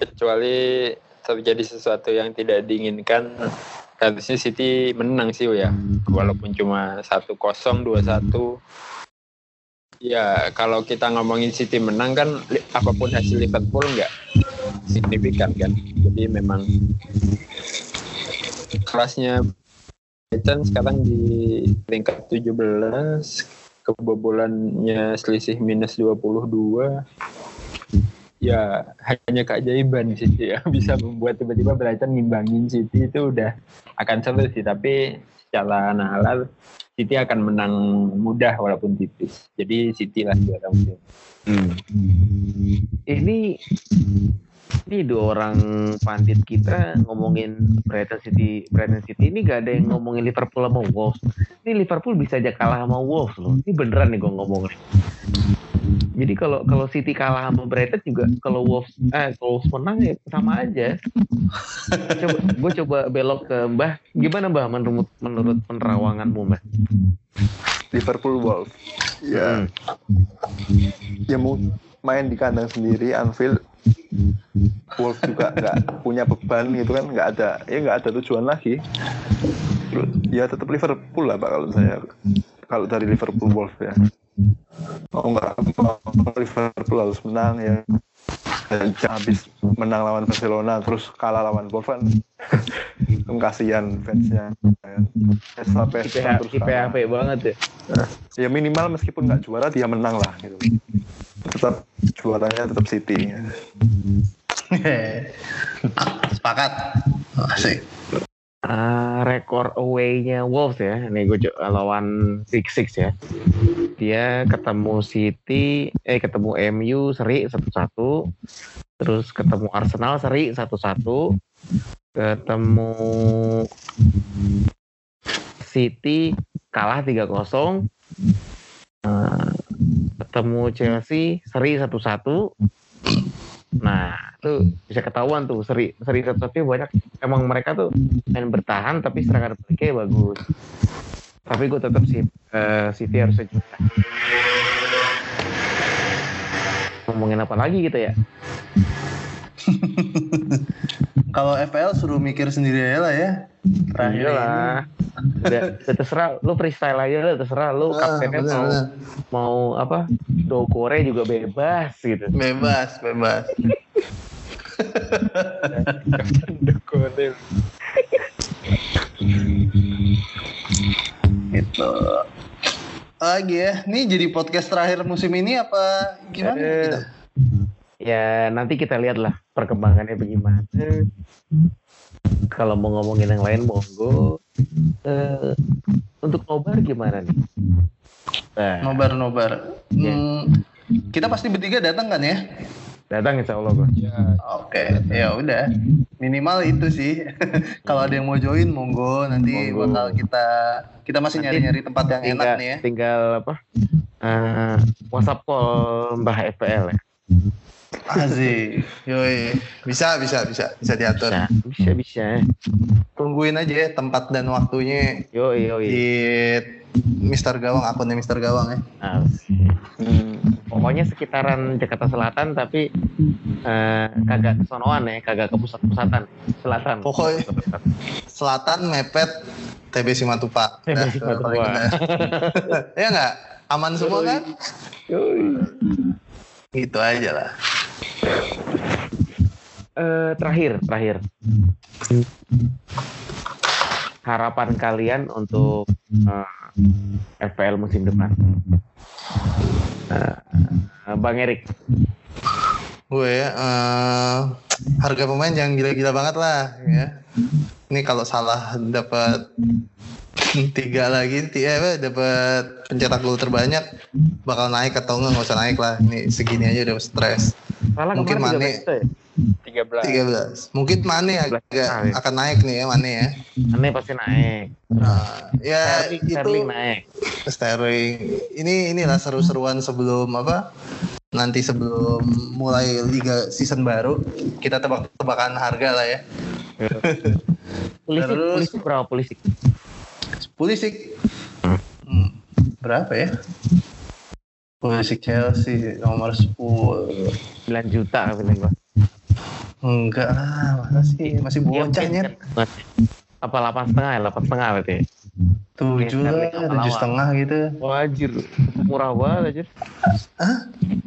Kecuali terjadi sesuatu yang tidak diinginkan, harusnya City menang sih ya. Walaupun cuma satu kosong dua satu Ya kalau kita ngomongin City menang kan apa pun hasil Liverpool nggak signifikan kan. Jadi memang kelasnya Brighton sekarang di peringkat 17 kebobolannya selisih minus 22 ya hanya keajaiban City <laughs> ya bisa membuat tiba-tiba Brighton ngimbangin City itu udah akan seru sih tapi secara nalar City akan menang mudah walaupun tipis. Jadi City lah juara musim Hmm. Ini ini dua orang pandit kita ngomongin Brighton City, Brighton City ini gak ada yang ngomongin Liverpool sama Wolves. Ini Liverpool bisa aja kalah sama Wolves loh. Ini beneran nih gue ngomongin. Jadi kalau kalau City kalah sama Brighton juga kalau Wolves eh kalau Wolves menang ya sama aja. coba gue coba belok ke Mbah. Gimana Mbah menurut menurut penerawanganmu Mbah? Liverpool Wolves. Ya, Hmm. ya mau main di kandang sendiri Anfield Wolves juga nggak punya beban gitu kan nggak ada ya nggak ada tujuan lagi. Ya tetap Liverpool lah pak kalau saya. Kalau dari Liverpool Wolves ya. Oh nggak Liverpool harus menang ya habis menang lawan Barcelona terus kalah lawan kan <laughs> kasihan fansnya ya, sampai IPH, terus kalah. IPHP banget ya. ya minimal meskipun nggak juara dia menang lah gitu tetap juaranya tetap City Sepakat. Asik. Ah, rekor away-nya Wolves ya. Nih gue lawan Big Six ya. Dia ketemu City, eh ketemu MU seri 1-1. Terus ketemu Arsenal seri 1-1. Ketemu City kalah 3-0. Ah, ketemu Chelsea seri 1-1. Nah, itu bisa ketahuan tuh seri seri satu-satunya banyak emang mereka tuh main bertahan tapi serangan baliknya bagus. Tapi gue tetap eh, City harusnya juara. Ngomongin apa lagi gitu ya? <laughs> Kalau FPL suruh mikir sendiri aja lah ya. Terakhir Iya lah. Udah, udah terserah, lu freestyle aja lah, terserah lu Ah, kaptennya bener, mau bener. mau apa? Dokore juga bebas gitu. Bebas, bebas. <laughs> Gitu. Lagi ya, ini jadi podcast terakhir musim ini apa gimana? Eh, Gitu? Ya nanti kita lihat lah perkembangannya bagaimana. Kalau mau ngomongin yang lain monggo. Eh, untuk nobar gimana nih? Nah, Nobar, nobar. Hmm, kita pasti bertiga datang kan ya? datang insya Allah gue. ya Oke, ya udah. Minimal itu sih. <laughs> Kalau ada yang mau join, monggo. Nanti Monggo. bakal kita kita masih nyari-nyari tempat yang enak Tinggal, nih ya. tinggal apa? eh, WhatsApp call Mbah FPL ya. Asik. Yoi. Bisa, bisa, bisa, bisa diatur. Bisa, bisa, bisa. Tungguin aja ya tempat dan waktunya Yo, yo, di Mister Gawang, akunnya Mister Gawang ya. Pokoknya sekitaran Jakarta Selatan tapi eh, kagak kesonoan ya, kagak ke pusat-pusatan. Selatan. Pokoknya- Selatan mepet TB Simatupang. TB Dah, Simatupang. paling <laughs> benar. ya nggak? Aman semua kan? Yoi. Gitu aja lah. Eh, terakhir, terakhir. Harapan kalian untuk eh, FPL musim depan. Eh, Bang Erik, Gue ya, eh, harga pemain jangan gila-gila banget lah ya. Ini kalau salah dapat tiga lagi, tiga dapat pencetak gol terbanyak bakal naik atau enggak nggak usah naik lah. Ini segini aja udah stres. salah Mungkin Mane. 13 juta ya? 13 13. Mungkin Mane agak Belas. akan naik nih ya Mane ya. Mane pasti naik. Nah, ya Sterling, itu Sterling naik. Sterling. Ini inilah seru-seruan sebelum apa? Nanti sebelum mulai liga season baru kita tebak-tebakan harga lah ya. Polisi, Terus- polisi berapa polisi? Pulisic. Hmm, berapa ya? Pulisic Chelsea nomor 10. 9 juta bilang gua. Enggak lah, masa sih masih Iya, bocah mungkin nyet. kan. Apa 8 setengah ya? 8 setengah berarti. Tujuh Geser lah, nih, tujuh setengah gitu. Wajir, murah banget aja.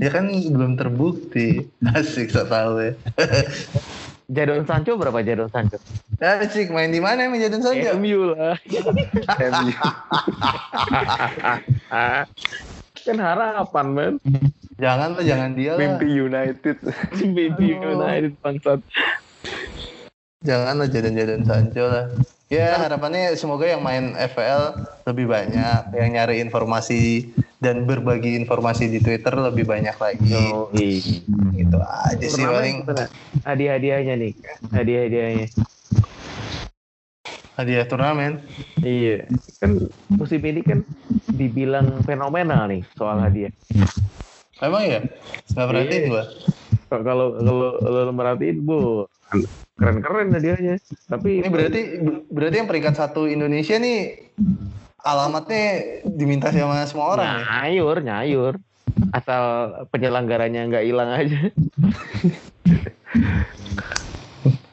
Ya kan belum terbukti. <laughs> Asik, sok tahu ya. <laughs> Jadon Sancho berapa Jadon Sancho? Asik, main di mana emang Jadon Sancho? MU lah. MU. <laughs> kan harapan men. Jangan lah, jangan dia lah. Mimpi United. <laughs> Aduh. United bangsat. Jangan lah Jadon-Jadon Sancho lah. Ya harapannya semoga yang main FPL lebih banyak, yang nyari informasi dan berbagi informasi di Twitter lebih banyak lagi. Oh, iya. Gitu aja sih paling. Hadiah-hadiahnya nih. Hadiah-hadiahnya. Hadiah turnamen. Iya. Kan musim ini kan dibilang fenomenal nih soal hadiah. Emang ya? Gak perhatiin Iya. gua. Kalau kalau lo merhatiin, bu, keren-keren hadiahnya. Tapi Ini berarti berarti yang peringkat satu Indonesia nih alamatnya diminta sama semua orang ya? nyayur, nyayur. Asal penyelenggaranya nggak hilang aja. <laughs>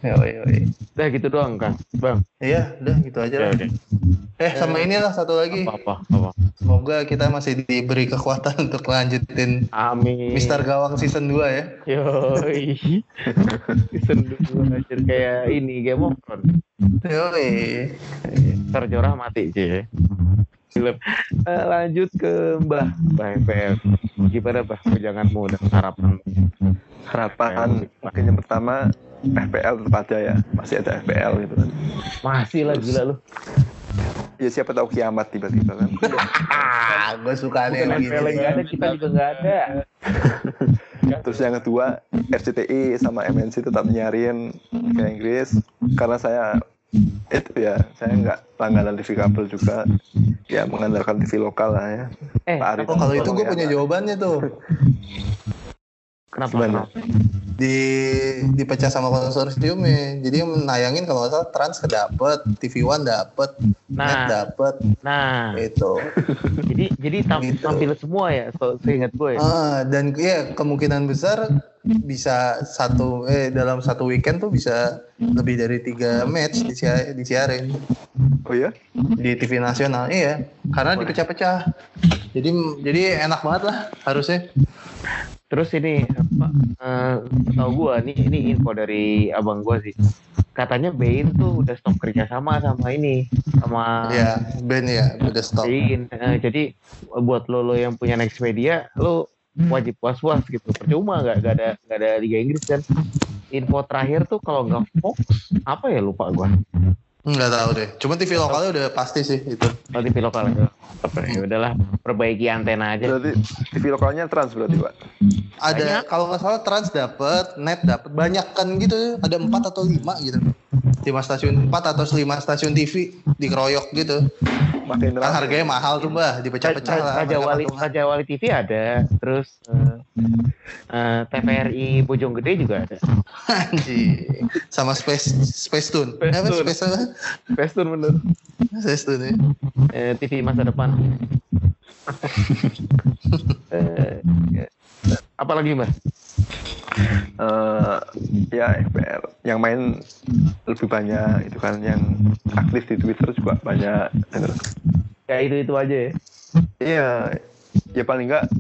Yoi, yoi. Udah gitu doang, Kang. Bang. Iya, udah gitu aja Ya lah. udah. Eh, sama inilah satu lagi. Apa-apa, apa. Semoga kita masih diberi kekuatan <laughs> untuk lanjutin Amin. Mister Gawang season 2 ya. Yoi. <laughs> Season 2 anjir kayak ini Game of Thrones. Yoi. Terjorah mati cuy. Film. Eh, lanjut ke Mbah, Mbah FPL. Gimana Mbah janganmu dan? Harapan mungkin yang pertama FPL tetap ada ya. Masih ada FPL gitu kan. Masih lah gila lu. Ya siapa tahu kiamat tiba-tiba kan. <laughs> Ah, gue suka nih yang nggak ada, kita juga nggak ada. Terus yang kedua, RCTI sama MNC tetap nyariin ke Inggris karena saya itu ya saya nggak langganan TV kabel juga ya mengandalkan TV lokal lah ya Eh, Pak Arif. Oh, kalau itu gue punya jawabannya tuh. Kenapa? Gimana? kenapa? Di dipecah sama konsorsium ya. Jadi yang nayangin kalau nggak salah Trans kedapet, TV One dapet, Net Nah, dapet, nah, itu. <laughs> jadi jadi tam- Gitu. tampil semua ya, so, seingat gue. ya. Ah, dan ya kemungkinan besar bisa satu eh dalam satu weekend tuh bisa lebih dari tiga match disia- disiarin oh ya di TV nasional iya karena dipecah-pecah jadi jadi enak banget lah harusnya Terus ini apa? Eh, tahu gua nih ini info dari abang gua sih. Katanya Bain tuh udah stop kerja sama sama ini sama ya Ben ya udah stop Bain. Eh, jadi buat lo lo yang punya Nextmedia, lo wajib was-was gitu. Percuma nggak nggak ada nggak ada Liga Inggris kan. Info terakhir tuh kalau nggak Fox apa ya lupa gua. Nggak tahu deh. Cuma TV lokalnya udah pasti sih itu. Oh, TV lokal. Apa, Ya udahlah, perbaiki antena aja. berarti TV lokalnya trans berarti pak? Ada kalau nggak salah Trans dapet Net dapet banyak kan gitu. Ada empat atau lima gitu lima stasiun empat atau lima stasiun TV dikeroyok gitu makin kan harganya mahal tuh bah dipecah-pecah lah Raja Wali patungan. Raja Wali TV ada, terus eh, eh, TVRI Bojonggede juga ada. Anjing. sama Space Space Tune Space Tune. Space apa Pestun bener. Space Tune ya Eh, TV masa depan. <laughs> eh, ya. Apalagi mas? Eh, ya FPL yang main lebih banyak itu kan yang aktif di Twitter juga banyak. Ya itu itu aja ya. Iya, ya paling enggak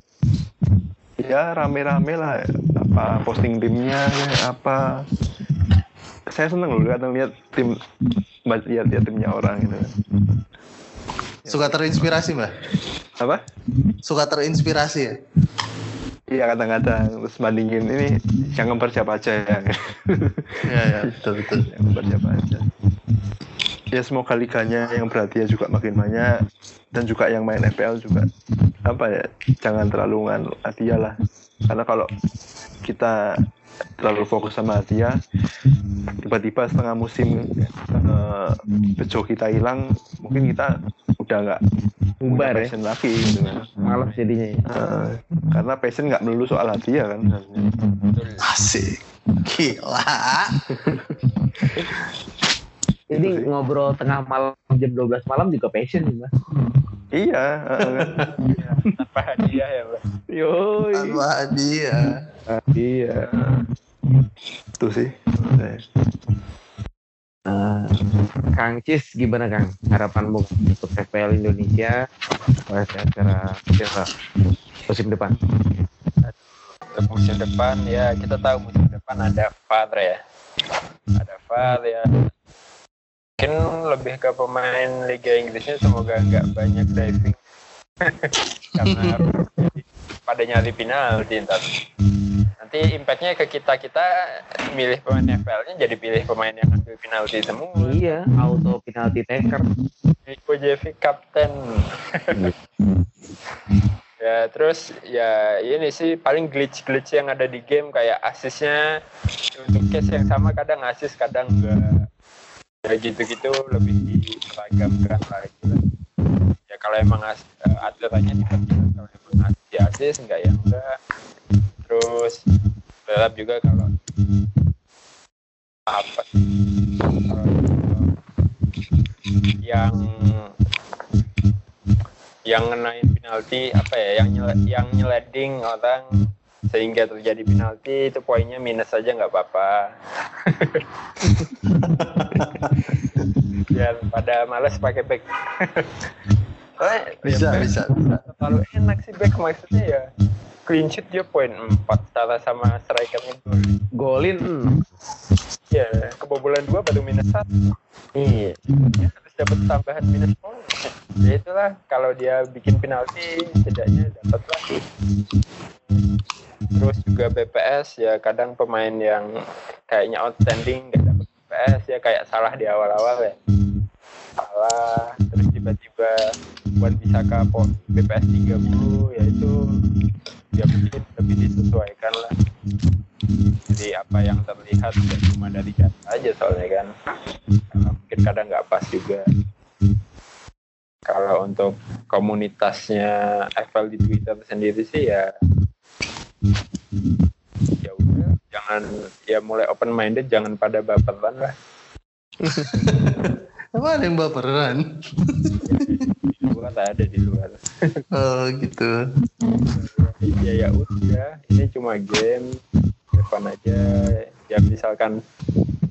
ya rame-rame lah apa posting timnya ya, apa saya seneng loh kadang lihat tim lihat lihat timnya orang gitu suka terinspirasi mbak apa suka terinspirasi ya iya kadang-kadang terus bandingin. Ini yang ngemper siapa aja ya. Iya ya <laughs> betul betul. Yang ngemper siapa aja. Ya semoga liganya yang berhadiah juga makin banyak dan juga yang main FPL juga. Apa ya jangan terlalu nganu hadiah lah. Karena kalau kita terlalu fokus sama hadiah tiba-tiba setengah musim eh, bejo kita hilang mungkin kita udah nggak Bubar ya. passion lagi gitu kan Malas jadinya. ya. Eh, karena passion nggak melulu soal hadiah kan asik gila <laughs> Ini ngobrol tengah malam jam 12 malam juga passion nih mas. iya eh, <laughs> Tanpa hadiah ya, Bro. Yoi. tanpa dia Iya. itu sih Eh, Kang Cis gimana Kang harapanmu untuk FPL Indonesia pada secara musim depan? Untuk musim depan ya kita tahu musim depan ada VAR ya. Ada VAR ya. Mungkin lebih ke pemain Liga Inggrisnya semoga nggak banyak diving <laughs> karena pada nyari penalti ntar. Nanti impactnya ke kita kita milih pemain FPL-nya jadi pilih pemain yang ambil penalti semua. Iya, auto penalti taker. Nico Jevic kapten. <laughs> ya terus ya ini sih paling glitch glitch yang ada di game kayak asisnya untuk case yang sama kadang asis kadang enggak ya gitu-gitu lebih diseragamkan lagi lah. ya kalau emang as, eh, aturannya tiba-tiba kalau emang asis ya asis enggak ya enggak terus tetap juga kalau apa? Yang yang ngenain penalti apa ya yang nyele, yang nyeleding orang sehingga terjadi penalti itu poinnya minus saja nggak apa-apa. <laughs> Biar pada males pakai back. Bisa, ya, bisa, bisa. terlalu enak sih back maksudnya ya clean sheet dia poin 4 salah sama strikernya gol Golin. Ya kebobolan dua baru minus satu. Iya. ya, harus dapat tambahan minus poin. Ya itulah kalau dia bikin penalti setidaknya dapat lah. Terus juga BPS ya kadang pemain yang kayaknya outstanding nggak dapat BPS ya kayak salah di awal-awal ya. Salah terus tiba-tiba buat bisa ke BPS 30 ya itu ya mungkin lebih disesuaikan lah. Jadi apa yang terlihat ya cuma dari data aja soalnya kan. Karena mungkin kadang nggak pas juga. Kalau untuk komunitasnya FL di Twitter sendiri sih ya ya udah jangan ya mulai open minded jangan pada baperan lah <laughs> Apa ada yang baperan? di luar ada di luar. Oh gitu. ya ya udah. Ini cuma game. Evan aja. Ya misalkan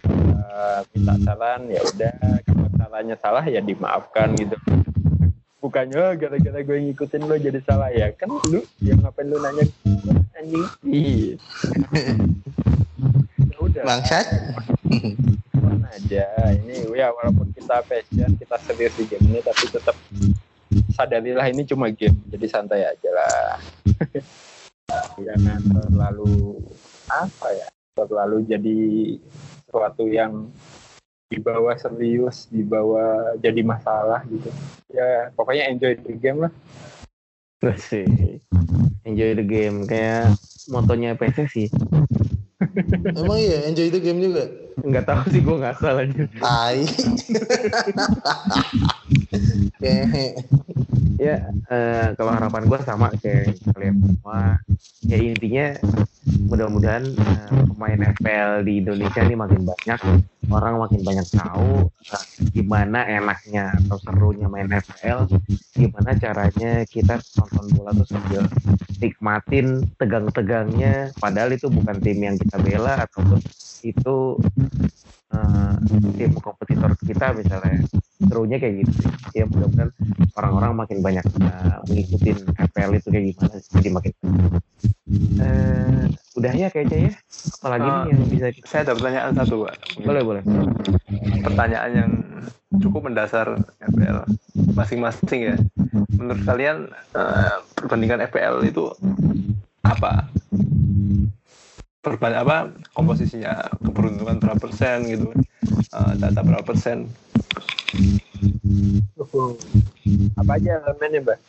uh, minta saran ya udah. Kalau salahnya salah ya dimaafkan gitu. Bukannya "Oh, gara-gara gue ngikutin lo jadi salah. Ya kan lu ya ngapain lu nanya? Anjing. Iya <laughs> ya udah. Bangsat. <laughs> Fun aja ini ya walaupun kita passion kita serius di game ini tapi tetap sadarilah ini cuma game jadi santai aja lah <laughs> jangan terlalu apa ya terlalu jadi sesuatu yang dibawa serius dibawa jadi masalah gitu ya pokoknya enjoy the game lah sih. Enjoy the game kayak motonya PSSI. Emang iya enjoy the game juga. Enggak tahu sih gue nggak salah aja. Tai. Ya eh, kalau harapan gue sama kayak kalian semua. Ya intinya mudah-mudahan eh, pemain FPL di Indonesia ini makin banyak, orang makin banyak tahu eh, gimana enaknya atau serunya main FPL, gimana caranya kita nonton bola tuh sambil nikmatin tegang-tegangnya, padahal itu bukan tim yang kita bela ataupun itu eh, tim kompetitor kita misalnya serunya kayak gitu ya mudah-mudahan orang-orang makin banyak eh, mengikuti FPL itu kayak gimana jadi makin eh udah ya kayaknya ya apalagi nih yang bisa kita Saya ada pertanyaan satu, Pak. boleh boleh Pertanyaan yang cukup mendasar FPL masing-masing ya. Menurut kalian eh, perbandingan FPL itu apa? Perban apa komposisinya keberuntungan berapa persen gitu Eh, data berapa persen apa aja elemennya mbak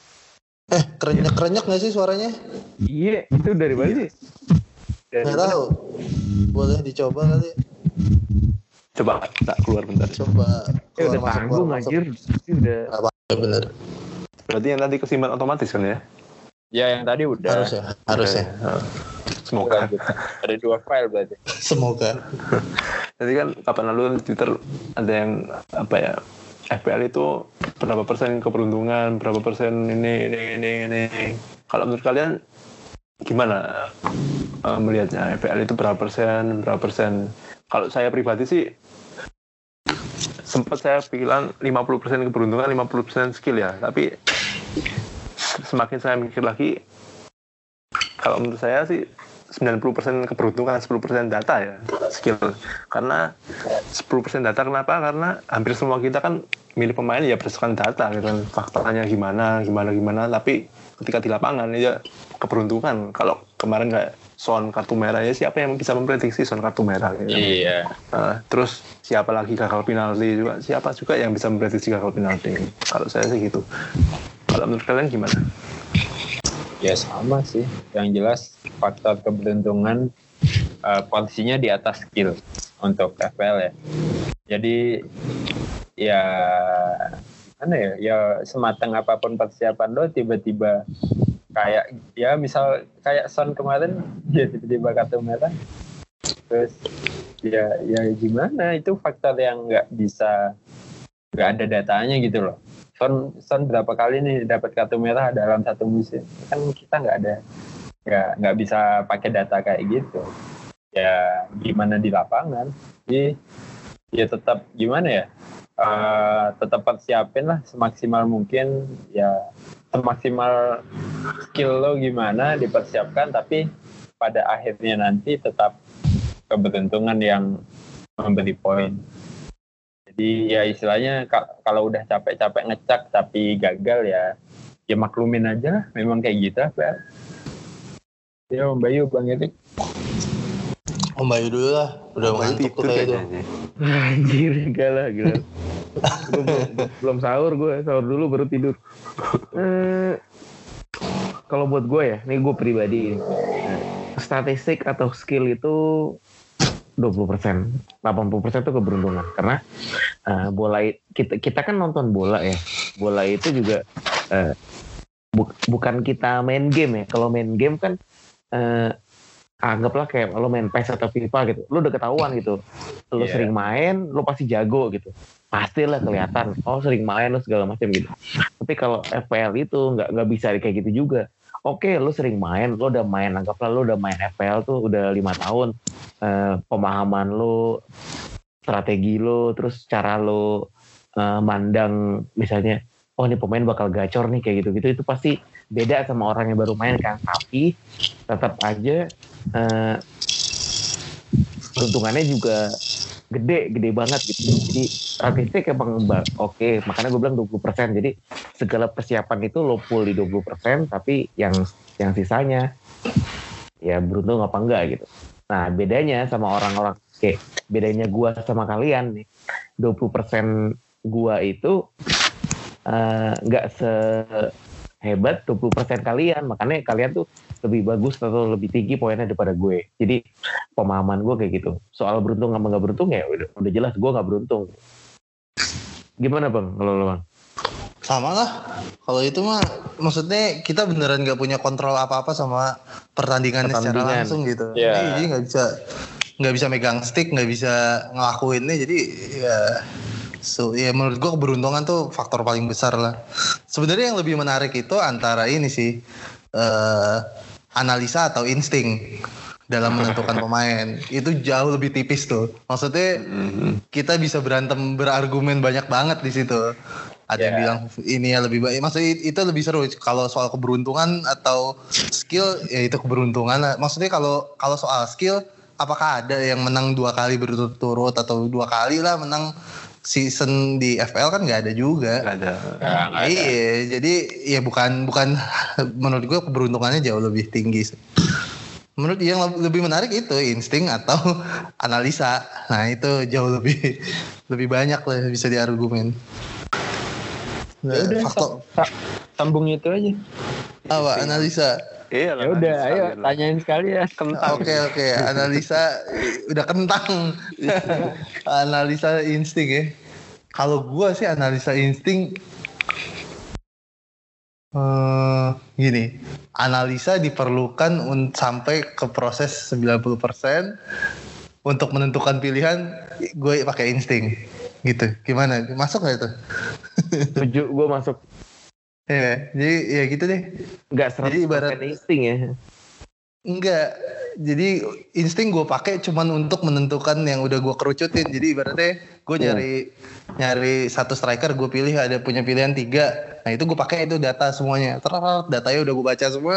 Eh kerenyak kerenyak nggak sih suaranya? iya itu dari mana sih dari Nggak tahu. Boleh dicoba kali. coba tak keluar bentar Coba. ya udah keluar masuk, tanggung keluar masuk. anjir udah Apa? Bener. berarti yang tadi kesimpan otomatis kan ya ya yang tadi udah Harus ya. Harus ya. Semoga ada dua file berarti <laughs> Semoga. Jadi kan kapan lalu di Twitter ada yang apa ya FPL itu berapa persen keberuntungan, berapa persen ini ini ini ini. Kalau menurut kalian gimana eh, melihatnya FPL itu berapa persen, berapa persen? Kalau saya pribadi sih sempat saya bilang 50% keberuntungan 50% skill ya tapi semakin saya mikir lagi kalau menurut saya sih 90% keberuntungan 10% data ya skill. Karena 10% data kenapa? Karena hampir semua kita kan milih pemain ya berdasarkan data gitu kan. Faktanya gimana gimana gimana. Tapi ketika di lapangan ya keberuntungan. Kalau kemarin kayak Son kartu merah ya siapa yang bisa memprediksi Son kartu merah gitu. Iya. Nah, terus siapa lagi gagal penalti juga? Siapa juga yang bisa memprediksi gagal penalti? Kalau saya sih gitu kalau menurut kalian gimana Ya sama sih. Yang jelas faktor keberuntungan uh, posisinya di atas skill untuk FPL ya. Jadi ya mana ya? Ya sematang apa pun persiapan lo tiba-tiba kayak ya misal kayak Son kemarin <laughs> ya tiba-tiba kartu merah. Terus ya ya gimana itu faktor yang nggak bisa nggak ada datanya gitu loh. Son Son berapa kali nih dapat kartu merah dalam satu musim? Kan kita nggak ada nggak nggak bisa pakai data kayak gitu. Ya gimana di lapangan? Jadi ya tetap gimana ya? Uh, tetap persiapin lah semaksimal mungkin. Ya semaksimal skill lo gimana dipersiapkan tapi pada akhirnya nanti tetap keberuntungan yang memberi poin jadi ya istilahnya kalau udah capek-capek ngecak tapi gagal ya ya maklumin aja memang kayak gitu apa ya Om Bayu Bang Erik. Om Bayu dulu lah. Udah ngantuk tuh kayak itu anjir enggak lah gila. <laughs> Belum, belum sahur gue sahur dulu baru tidur. Eh, kalau buat gue ya ini gue pribadi. Statistik atau skill itu 20 persen, 80 persen itu keberuntungan karena uh, bola kita kita kan nonton bola ya, bola itu juga uh, bu, bukan kita main game ya. Kalau main game kan uh, anggaplah kayak lo main PES atau FIFA gitu, lo udah ketahuan gitu, lo yeah. sering main, lo pasti jago gitu, pastilah kelihatan, oh sering main lo segala macam gitu. Tapi kalau FPL itu nggak nggak bisa kayak gitu juga oke okay, lu sering main lu udah main anggaplah lu udah main FPL tuh udah lima tahun uh, pemahaman lu strategi lu terus cara lu uh, mandang misalnya oh ini pemain bakal gacor nih kayak gitu-gitu itu pasti beda sama orang yang baru main kan. Tapi tetap aja uh, keuntungannya juga gede gede banget gitu. Jadi statistik emang oke okay. makanya gue bilang 20% jadi segala persiapan itu lo full di 20% tapi yang yang sisanya ya beruntung apa enggak gitu. Nah bedanya sama orang-orang kayak bedanya gue sama kalian nih 20% gue itu eh, nggak uh, se hebat 20% kalian. Makanya kalian tuh lebih bagus atau lebih tinggi poinnya daripada gue. Jadi pemahaman gue kayak gitu. Soal beruntung sama nggak beruntung ya udah, udah jelas gue nggak beruntung. Gimana bang? Kalau lo bang? Sama lah. Kalau itu mah maksudnya kita beneran nggak punya kontrol apa-apa sama pertandingannya Pertandingan. secara langsung gitu. Yeah. jadi nggak bisa nggak bisa megang stick nggak bisa ngelakuinnya. Jadi ya So, ya menurut gue keberuntungan tuh faktor paling besar lah. Sebenarnya yang lebih menarik itu antara ini sih uh, analisa atau insting dalam menentukan <laughs> pemain itu jauh lebih tipis tuh. Maksudnya mm-hmm. kita bisa berantem berargumen banyak banget di situ. Ada yeah. yang bilang ini ya lebih baik. Maksudnya itu lebih seru kalau soal keberuntungan atau skill ya itu keberuntungan. Maksudnya kalau kalau soal skill apakah ada yang menang dua kali berturut-turut atau dua kali lah menang season di FL kan nggak ada juga. Gak ada. Gak, iya, jadi ya bukan bukan <laughs> menurut gue keberuntungannya jauh lebih tinggi. Menurut yang lebih menarik itu insting atau <laughs> analisa. Nah itu jauh lebih <laughs> lebih banyak lah bisa diargumen. Nah, ya udah, faktor sambung itu aja. Apa analisa? Iya ya udah, ayo tanyain sekali ya. Kentang. Oke oke, analisa udah kentang. <laughs> analisa insting ya. Kalau gua sih analisa insting uh, gini, analisa diperlukan sampai ke proses 90% untuk menentukan pilihan gue pakai insting gitu. Gimana? Masuk gak itu? Setuju, gue masuk. Iya, jadi ya gitu deh. Enggak jadi ibarat insting ya. Enggak. Jadi insting gue pakai cuman untuk menentukan yang udah gue kerucutin. Jadi ibaratnya gue Iya. nyari nyari satu striker gue pilih ada punya pilihan tiga nah itu gue pakai itu data semuanya terus datanya udah gue baca semua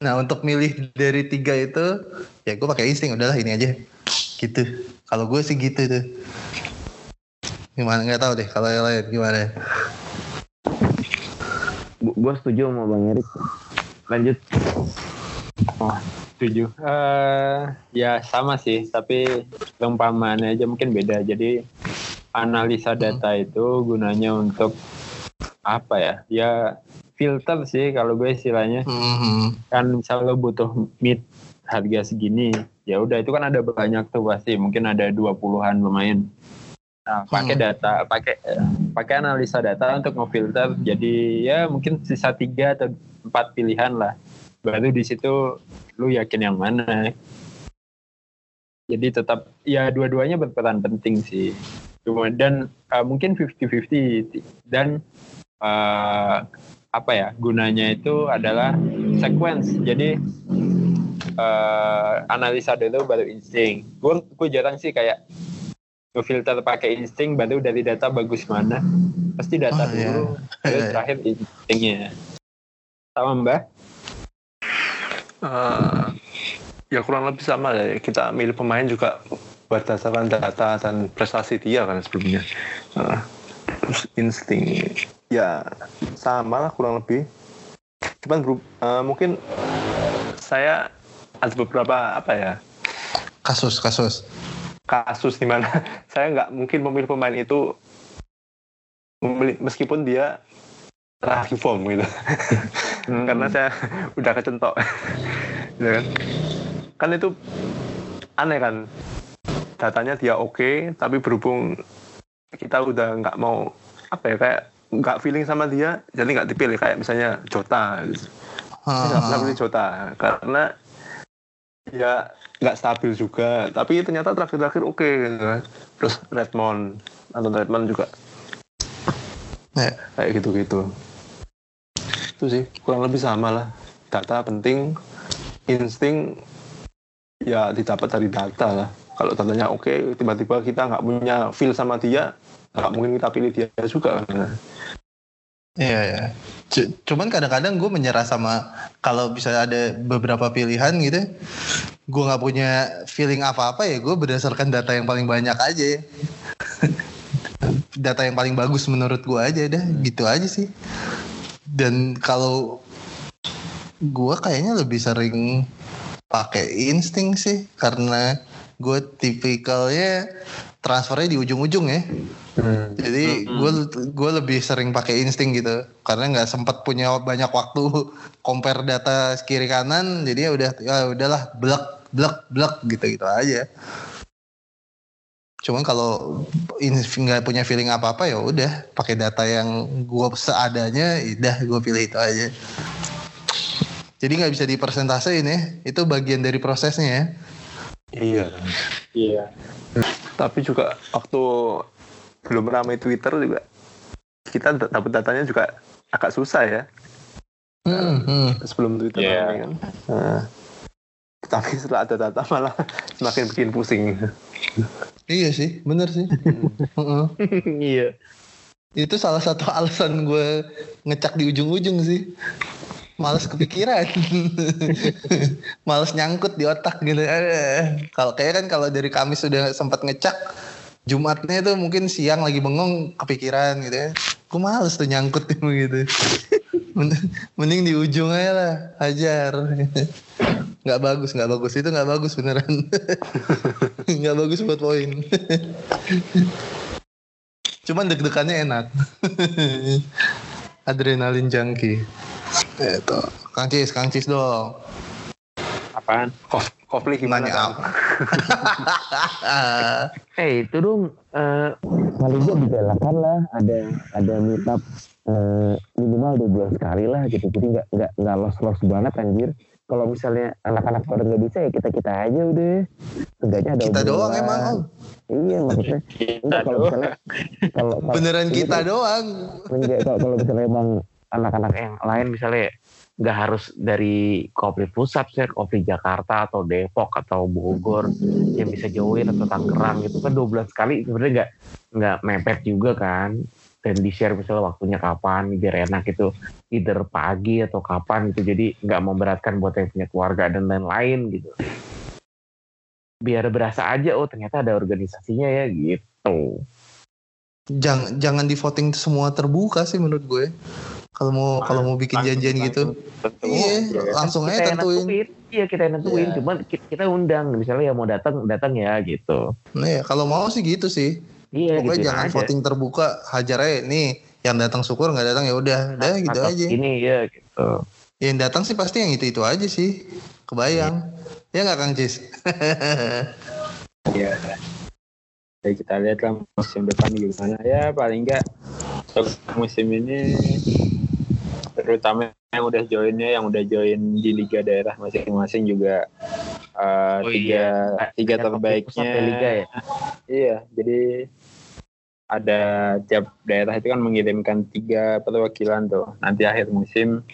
nah untuk milih dari tiga itu ya gue pakai insting udahlah ini aja gitu kalau gue sih gitu tuh gimana nggak tahu deh kalau yang lain gimana Gue setuju sama Bang Erik. Lanjut. Setuju. Eh, ya sama sih, tapi perumpamaannya aja mungkin beda. Jadi analisa data itu gunanya untuk apa ya? Ya filter sih kalau gue istilahnya. Mhm. Kan misalnya lo butuh meat harga segini, ya udah itu kan ada banyak tuh pasti. Mungkin ada 20-an pemain. Nah, pakai Hmm. data, pakai eh, pakai analisa data untuk ngefilter. Jadi ya mungkin sisa tiga atau empat pilihan lah. Baru di situ lu yakin yang mana. Jadi tetap ya dua-duanya berperan penting sih. Cuma dan eh, mungkin 50-50 dan eh, apa ya gunanya itu adalah sequence. Jadi eh, analisa dulu baru insting. Gue gue jarang sih kayak ngefilter pakai insting baru dari data bagus mana. Pasti data Oh, iya. dulu, baru Iya, iya. terakhir instingnya. Sama Mbak? Eh, ya kurang lebih sama ya kita milih pemain juga berdasarkan data dan prestasi dia kan sebelumnya Eh, terus insting ya sama lah kurang lebih cuman eh, mungkin saya ada beberapa apa ya kasus kasus kasus di mana <laughs> saya nggak mungkin memilih pemain itu memilih, meskipun dia lagi form gitu. <laughs> Karena saya udah kecentok. <laughs> Gitu kan. Kan itu aneh kan. Datanya dia oke tapi berhubung kita udah nggak mau apa ya kayak nggak feeling sama dia jadi nggak dipilih. Kayak misalnya Jota. Gitu. Saya nggak pernah Ah, pilih Jota. Karena ya. Nggak stabil juga. Tapi ternyata terakhir-terakhir oke gitu kan. terus Redmond Anton Redmond juga. Ya. kayak gitu-gitu. Itu sih kurang lebih sama lah. Data penting insting ya didapat dari data lah. Kalau datanya oke tiba-tiba kita nggak punya feel sama dia nggak mungkin kita pilih dia juga kan Iya ya. C- Cuman kadang-kadang gue menyerah sama kalau bisa ada beberapa pilihan gitu, gue nggak punya feeling apa-apa ya gue berdasarkan data yang paling banyak aja. <laughs> data yang paling bagus menurut gue aja dah, gitu aja sih. Dan kalau gue kayaknya lebih sering pakai insting sih karena gue tipikalnya transfernya di ujung-ujung ya. Jadi gue gue lebih sering pakai insting gitu karena nggak sempat punya banyak waktu <laughs> compare data kiri kanan jadi ya udah ya udahlah blek blek blek gitu gitu aja. Cuman kalau nggak punya feeling apa apa ya udah pakai data yang gue seadanya, udah gue pilih itu aja. Jadi nggak bisa dipersentasein ya, itu bagian dari prosesnya ya. iya Iya. tapi juga waktu belum ramai Twitter juga kita dapat datanya juga agak susah ya Hmm, hmm. sebelum Twitter Iya. ramai kan. Nah, tapi setelah ada data malah semakin bikin pusing. Iya sih, bener sih. Heeh. <laughs> iya. Itu salah satu alasan gue ngecak di ujung-ujung sih. Males kepikiran. <laughs> Males nyangkut di otak gitu. Kalau kayak kan kalau dari Kamis sudah sempat ngecak, Jumatnya itu mungkin siang lagi bengong kepikiran gitu ya. Gue males tuh nyangkut <laughs> gitu. Men- Mending di ujung aja lah, hajar. <laughs> Nggak bagus, nggak bagus. Itu nggak bagus beneran. <laughs> nggak bagus buat poin. Cuman deg-degannya enak. Adrenalin junkie. Itu. Kang Cis, Kang dong. Apaan? Kof, Kofli gimana? Nanya apa? <laughs> Eh itu dong eh, paling gak digalakan lah ada ada meetup eh, minimal dua bulan sekali lah gitu jadi nggak nggak nggak los los banget anjir kalau misalnya anak-anak pada nggak bisa ya kita kita aja udah enggaknya ada Kita doang emang, Om. iya maksudnya <laughs> Kita enggak kalau doang. misalnya kalau kalau- Beneran kita doang. enggak kalau kalau misalnya emang anak-anak yang lain misalnya nggak harus dari Kopri Pusat sih, Kopri Jakarta atau Depok atau Bogor yang bisa join atau Tangerang itu kan dua bulan sekali sebenarnya nggak nggak mepet juga kan. Dan di share misalnya waktunya kapan biar enak itu either pagi atau kapan gitu. Jadi nggak memberatkan buat yang punya keluarga dan lain-lain gitu. Biar berasa aja oh ternyata ada organisasinya ya gitu. Jangan jangan di voting semua terbuka sih menurut gue. Kalau mau kalau mau bikin janjian gitu. Tentu. Iya, Ya. langsung aja tentuin. nentuin iya kita yang nentuin Iya. cuman ki- kita undang misalnya yang mau datang datang ya gitu Nah, ya, kalau mau sih gitu sih. iya Pokoknya gitu jangan aja. voting terbuka, hajar aja nih. Yang datang syukur nggak datang ya udah, udah gitu Atau aja. ini ya gitu Yang datang sih pasti yang itu itu aja sih. Kebayang. Ya nggak Kang Cis? Iya. Ya, kita lihat lah musim depan gimana ya paling enggak musim ini terutama yang udah joinnya yang udah join di liga daerah masing-masing juga eh, Oh tiga iya. tiga terbaiknya. ya, liga ya? Iya jadi ada tiap daerah itu kan mengirimkan tiga perwakilan tuh. Nanti akhir musim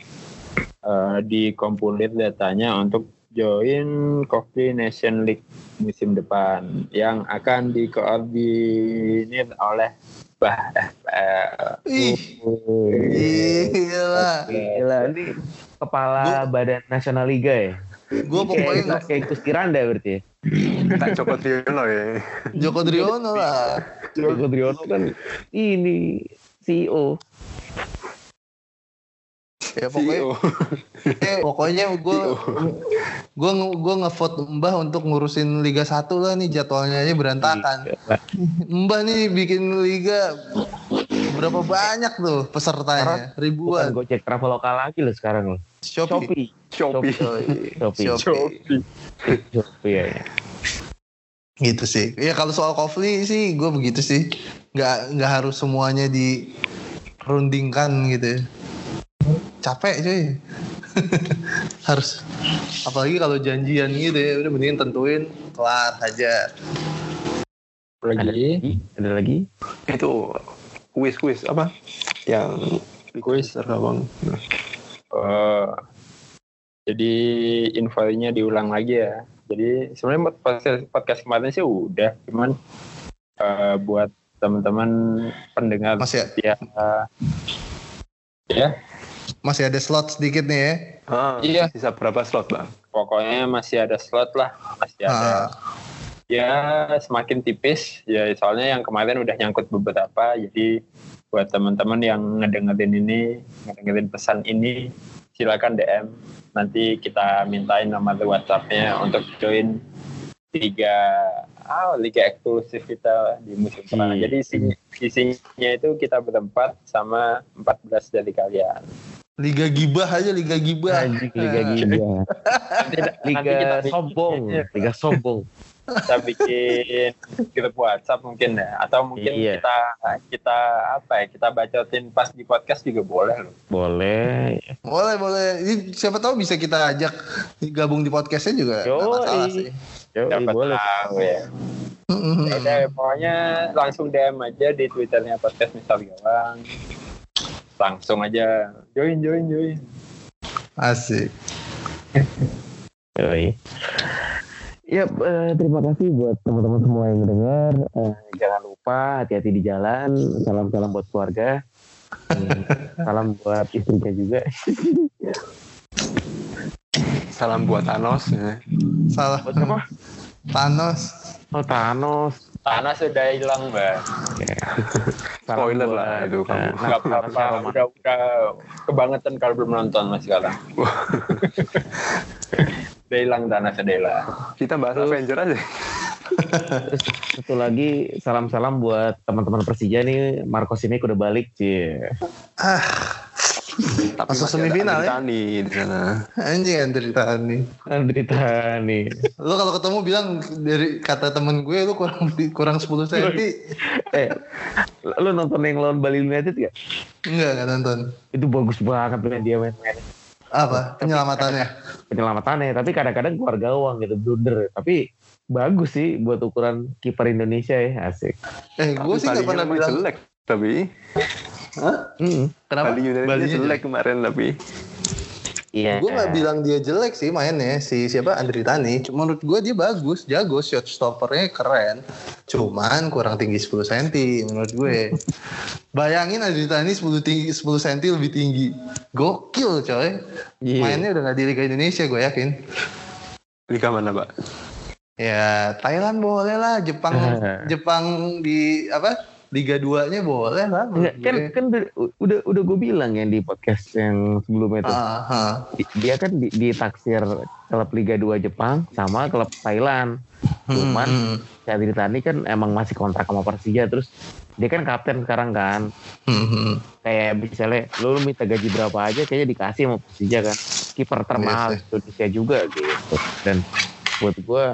eh, dikompolir datanya untuk join Coffee Nation League musim depan yang akan dikoordinir oleh Bah eh, Ih, gila. Gila, ini kepala Badan Nasional Liga ya. Gue Kayak, pokoknya kayak Gusti Randa berarti ya. Tak Joko Triono ya. Joko Driono lah. Joko Driono kan ini CEO. Ya pokoknya CEO. <laughs> Eh, pokoknya gue gue gue ngevote Mbah untuk ngurusin Liga 1 lah nih jadwalnya aja berantakan. Mbah nih bikin liga berapa banyak tuh pesertanya? Bukan Ribuan. Gojek Traveloka lagi loh sekarang loh. Shopee. Shopee. Shopee. Shopee. Shopee. Shopee ya. ya. Gitu sih. Ya kalau soal Kofli sih gue begitu sih. Nggak nggak harus semuanya dirundingkan gitu. Capek cuy. <laughs> harus apalagi kalau janjian gitu ya udah mendingan tentuin kelar aja. Ada lagi lagi? Ada lagi? Itu kuis-kuis apa? Yang Kuis. Terbang. Oh, jadi infonya diulang lagi ya. Jadi sebenarnya podcast, podcast kemarin sih udah, cuman eh, buat teman-teman pendengar Masih ya, ya masih ada slot sedikit nih ya. Ah, Iya. Sisa berapa slot bang? pokoknya masih ada slot lah, masih ada. Ah, Ya semakin tipis, ya soalnya yang kemarin udah nyangkut beberapa, jadi buat teman-teman yang ngedengerin ini, ngedengerin pesan ini, silakan DM. Nanti kita mintain nomor WhatsApp-nya untuk join liga ah, liga eksklusif kita di musim pertama. Hmm. Jadi isinya, isinya itu kita berempat sama 14 dari kalian. Liga gibah aja Liga gibah. Anjing Liga. Nanti, nanti Liga sombong. Liga sombong. kita bikin grup WhatsApp mungkin ya atau mungkin Iya. kita kita apa ya kita bacotin pas di podcast juga boleh loh Boleh. Boleh boleh. Ini siapa tahu bisa kita ajak gabung di podcastnya juga. Yoi. masalah sih. Yo, Siapa boleh. tahu ya. Ya udah, pokoknya langsung DM aja di twitternya podcast misal gawang langsung aja join join join Asik. Yoi. Ya, eh, terima kasih buat teman-teman semua yang mendengar. Eh, jangan lupa hati-hati di jalan. Salam-salam buat keluarga. Hmm, salam buat istrinya juga. Salam buat Thanos. Ya. Salah. Buat siapa? Thanos. Oh, Thanos. Tanah sudah hilang mbak. Salam <laughs> Spoiler buat, lah itu kamu. eh, nggak apa-apa Roman. udah udah kebangetan kalau belum nonton mas sekarang <laughs> udah hilang tanah sudah hilang Kita bahas Avenger aja. Terus <laughs> satu lagi salam-salam buat teman-teman Persija nih. Marcos ini udah balik, Cie. Ah, <laughs> Tapi Masuk semifinal Andri ya? Tani di sana. anjing penderitaan nih. Derita nih. Lu kalau ketemu bilang dari kata temen gue lu kurang kurang 10 cm. <laughs> Eh, lu nonton yang lawan Bali United gak? Enggak, enggak nonton. Itu bagus banget main dia main-main. Apa? Penyelamatannya. Penyelamatannya, tapi kadang-kadang keluar gawang gitu, blunder. Tapi bagus sih buat ukuran kiper Indonesia ya, asik. Eh, gue sih nggak Balinya pernah bilang jelek. Tapi Hah? Hmm. Kenapa? Bali United Bali jelek kemarin tapi Iya. Gue nggak bilang dia jelek sih mainnya si siapa Andri Tani. Cuma menurut gue dia bagus, jago shot stoppernya keren. Cuman kurang tinggi 10 cm menurut gue. <laughs> Bayangin Andri Tani 10 tinggi 10 cm lebih tinggi. Gokil coy. Iya. Mainnya udah nggak di Liga Indonesia gue yakin. Liga mana pak? Ya Thailand boleh lah, Jepang <laughs> Jepang di apa? Liga 2-nya boleh lah. Enggak, kan kan udah udah, gue bilang ya di podcast yang sebelumnya itu. Di- Dia kan di, ditaksir klub Liga 2 Jepang sama klub Thailand. Cuman Hmm, Tani kan emang masih kontrak sama Persija terus dia kan kapten sekarang kan. hmm. Kayak misalnya lu, lu minta gaji berapa aja kayaknya dikasih sama Persija kan. Kiper termahal Iya di Indonesia juga gitu. Dan buat gue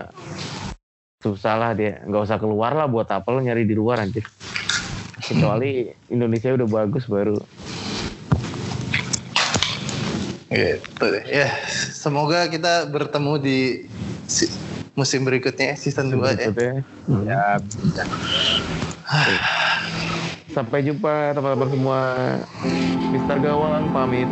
susah lah dia nggak usah keluar lah buat apa lo nyari di luar anjir kecuali Indonesia udah bagus baru Gitu deh. Ya, semoga kita bertemu di si- musim berikutnya season 2 ya. Hmm. Ya, sampai jumpa teman-teman semua Mister Gawang pamit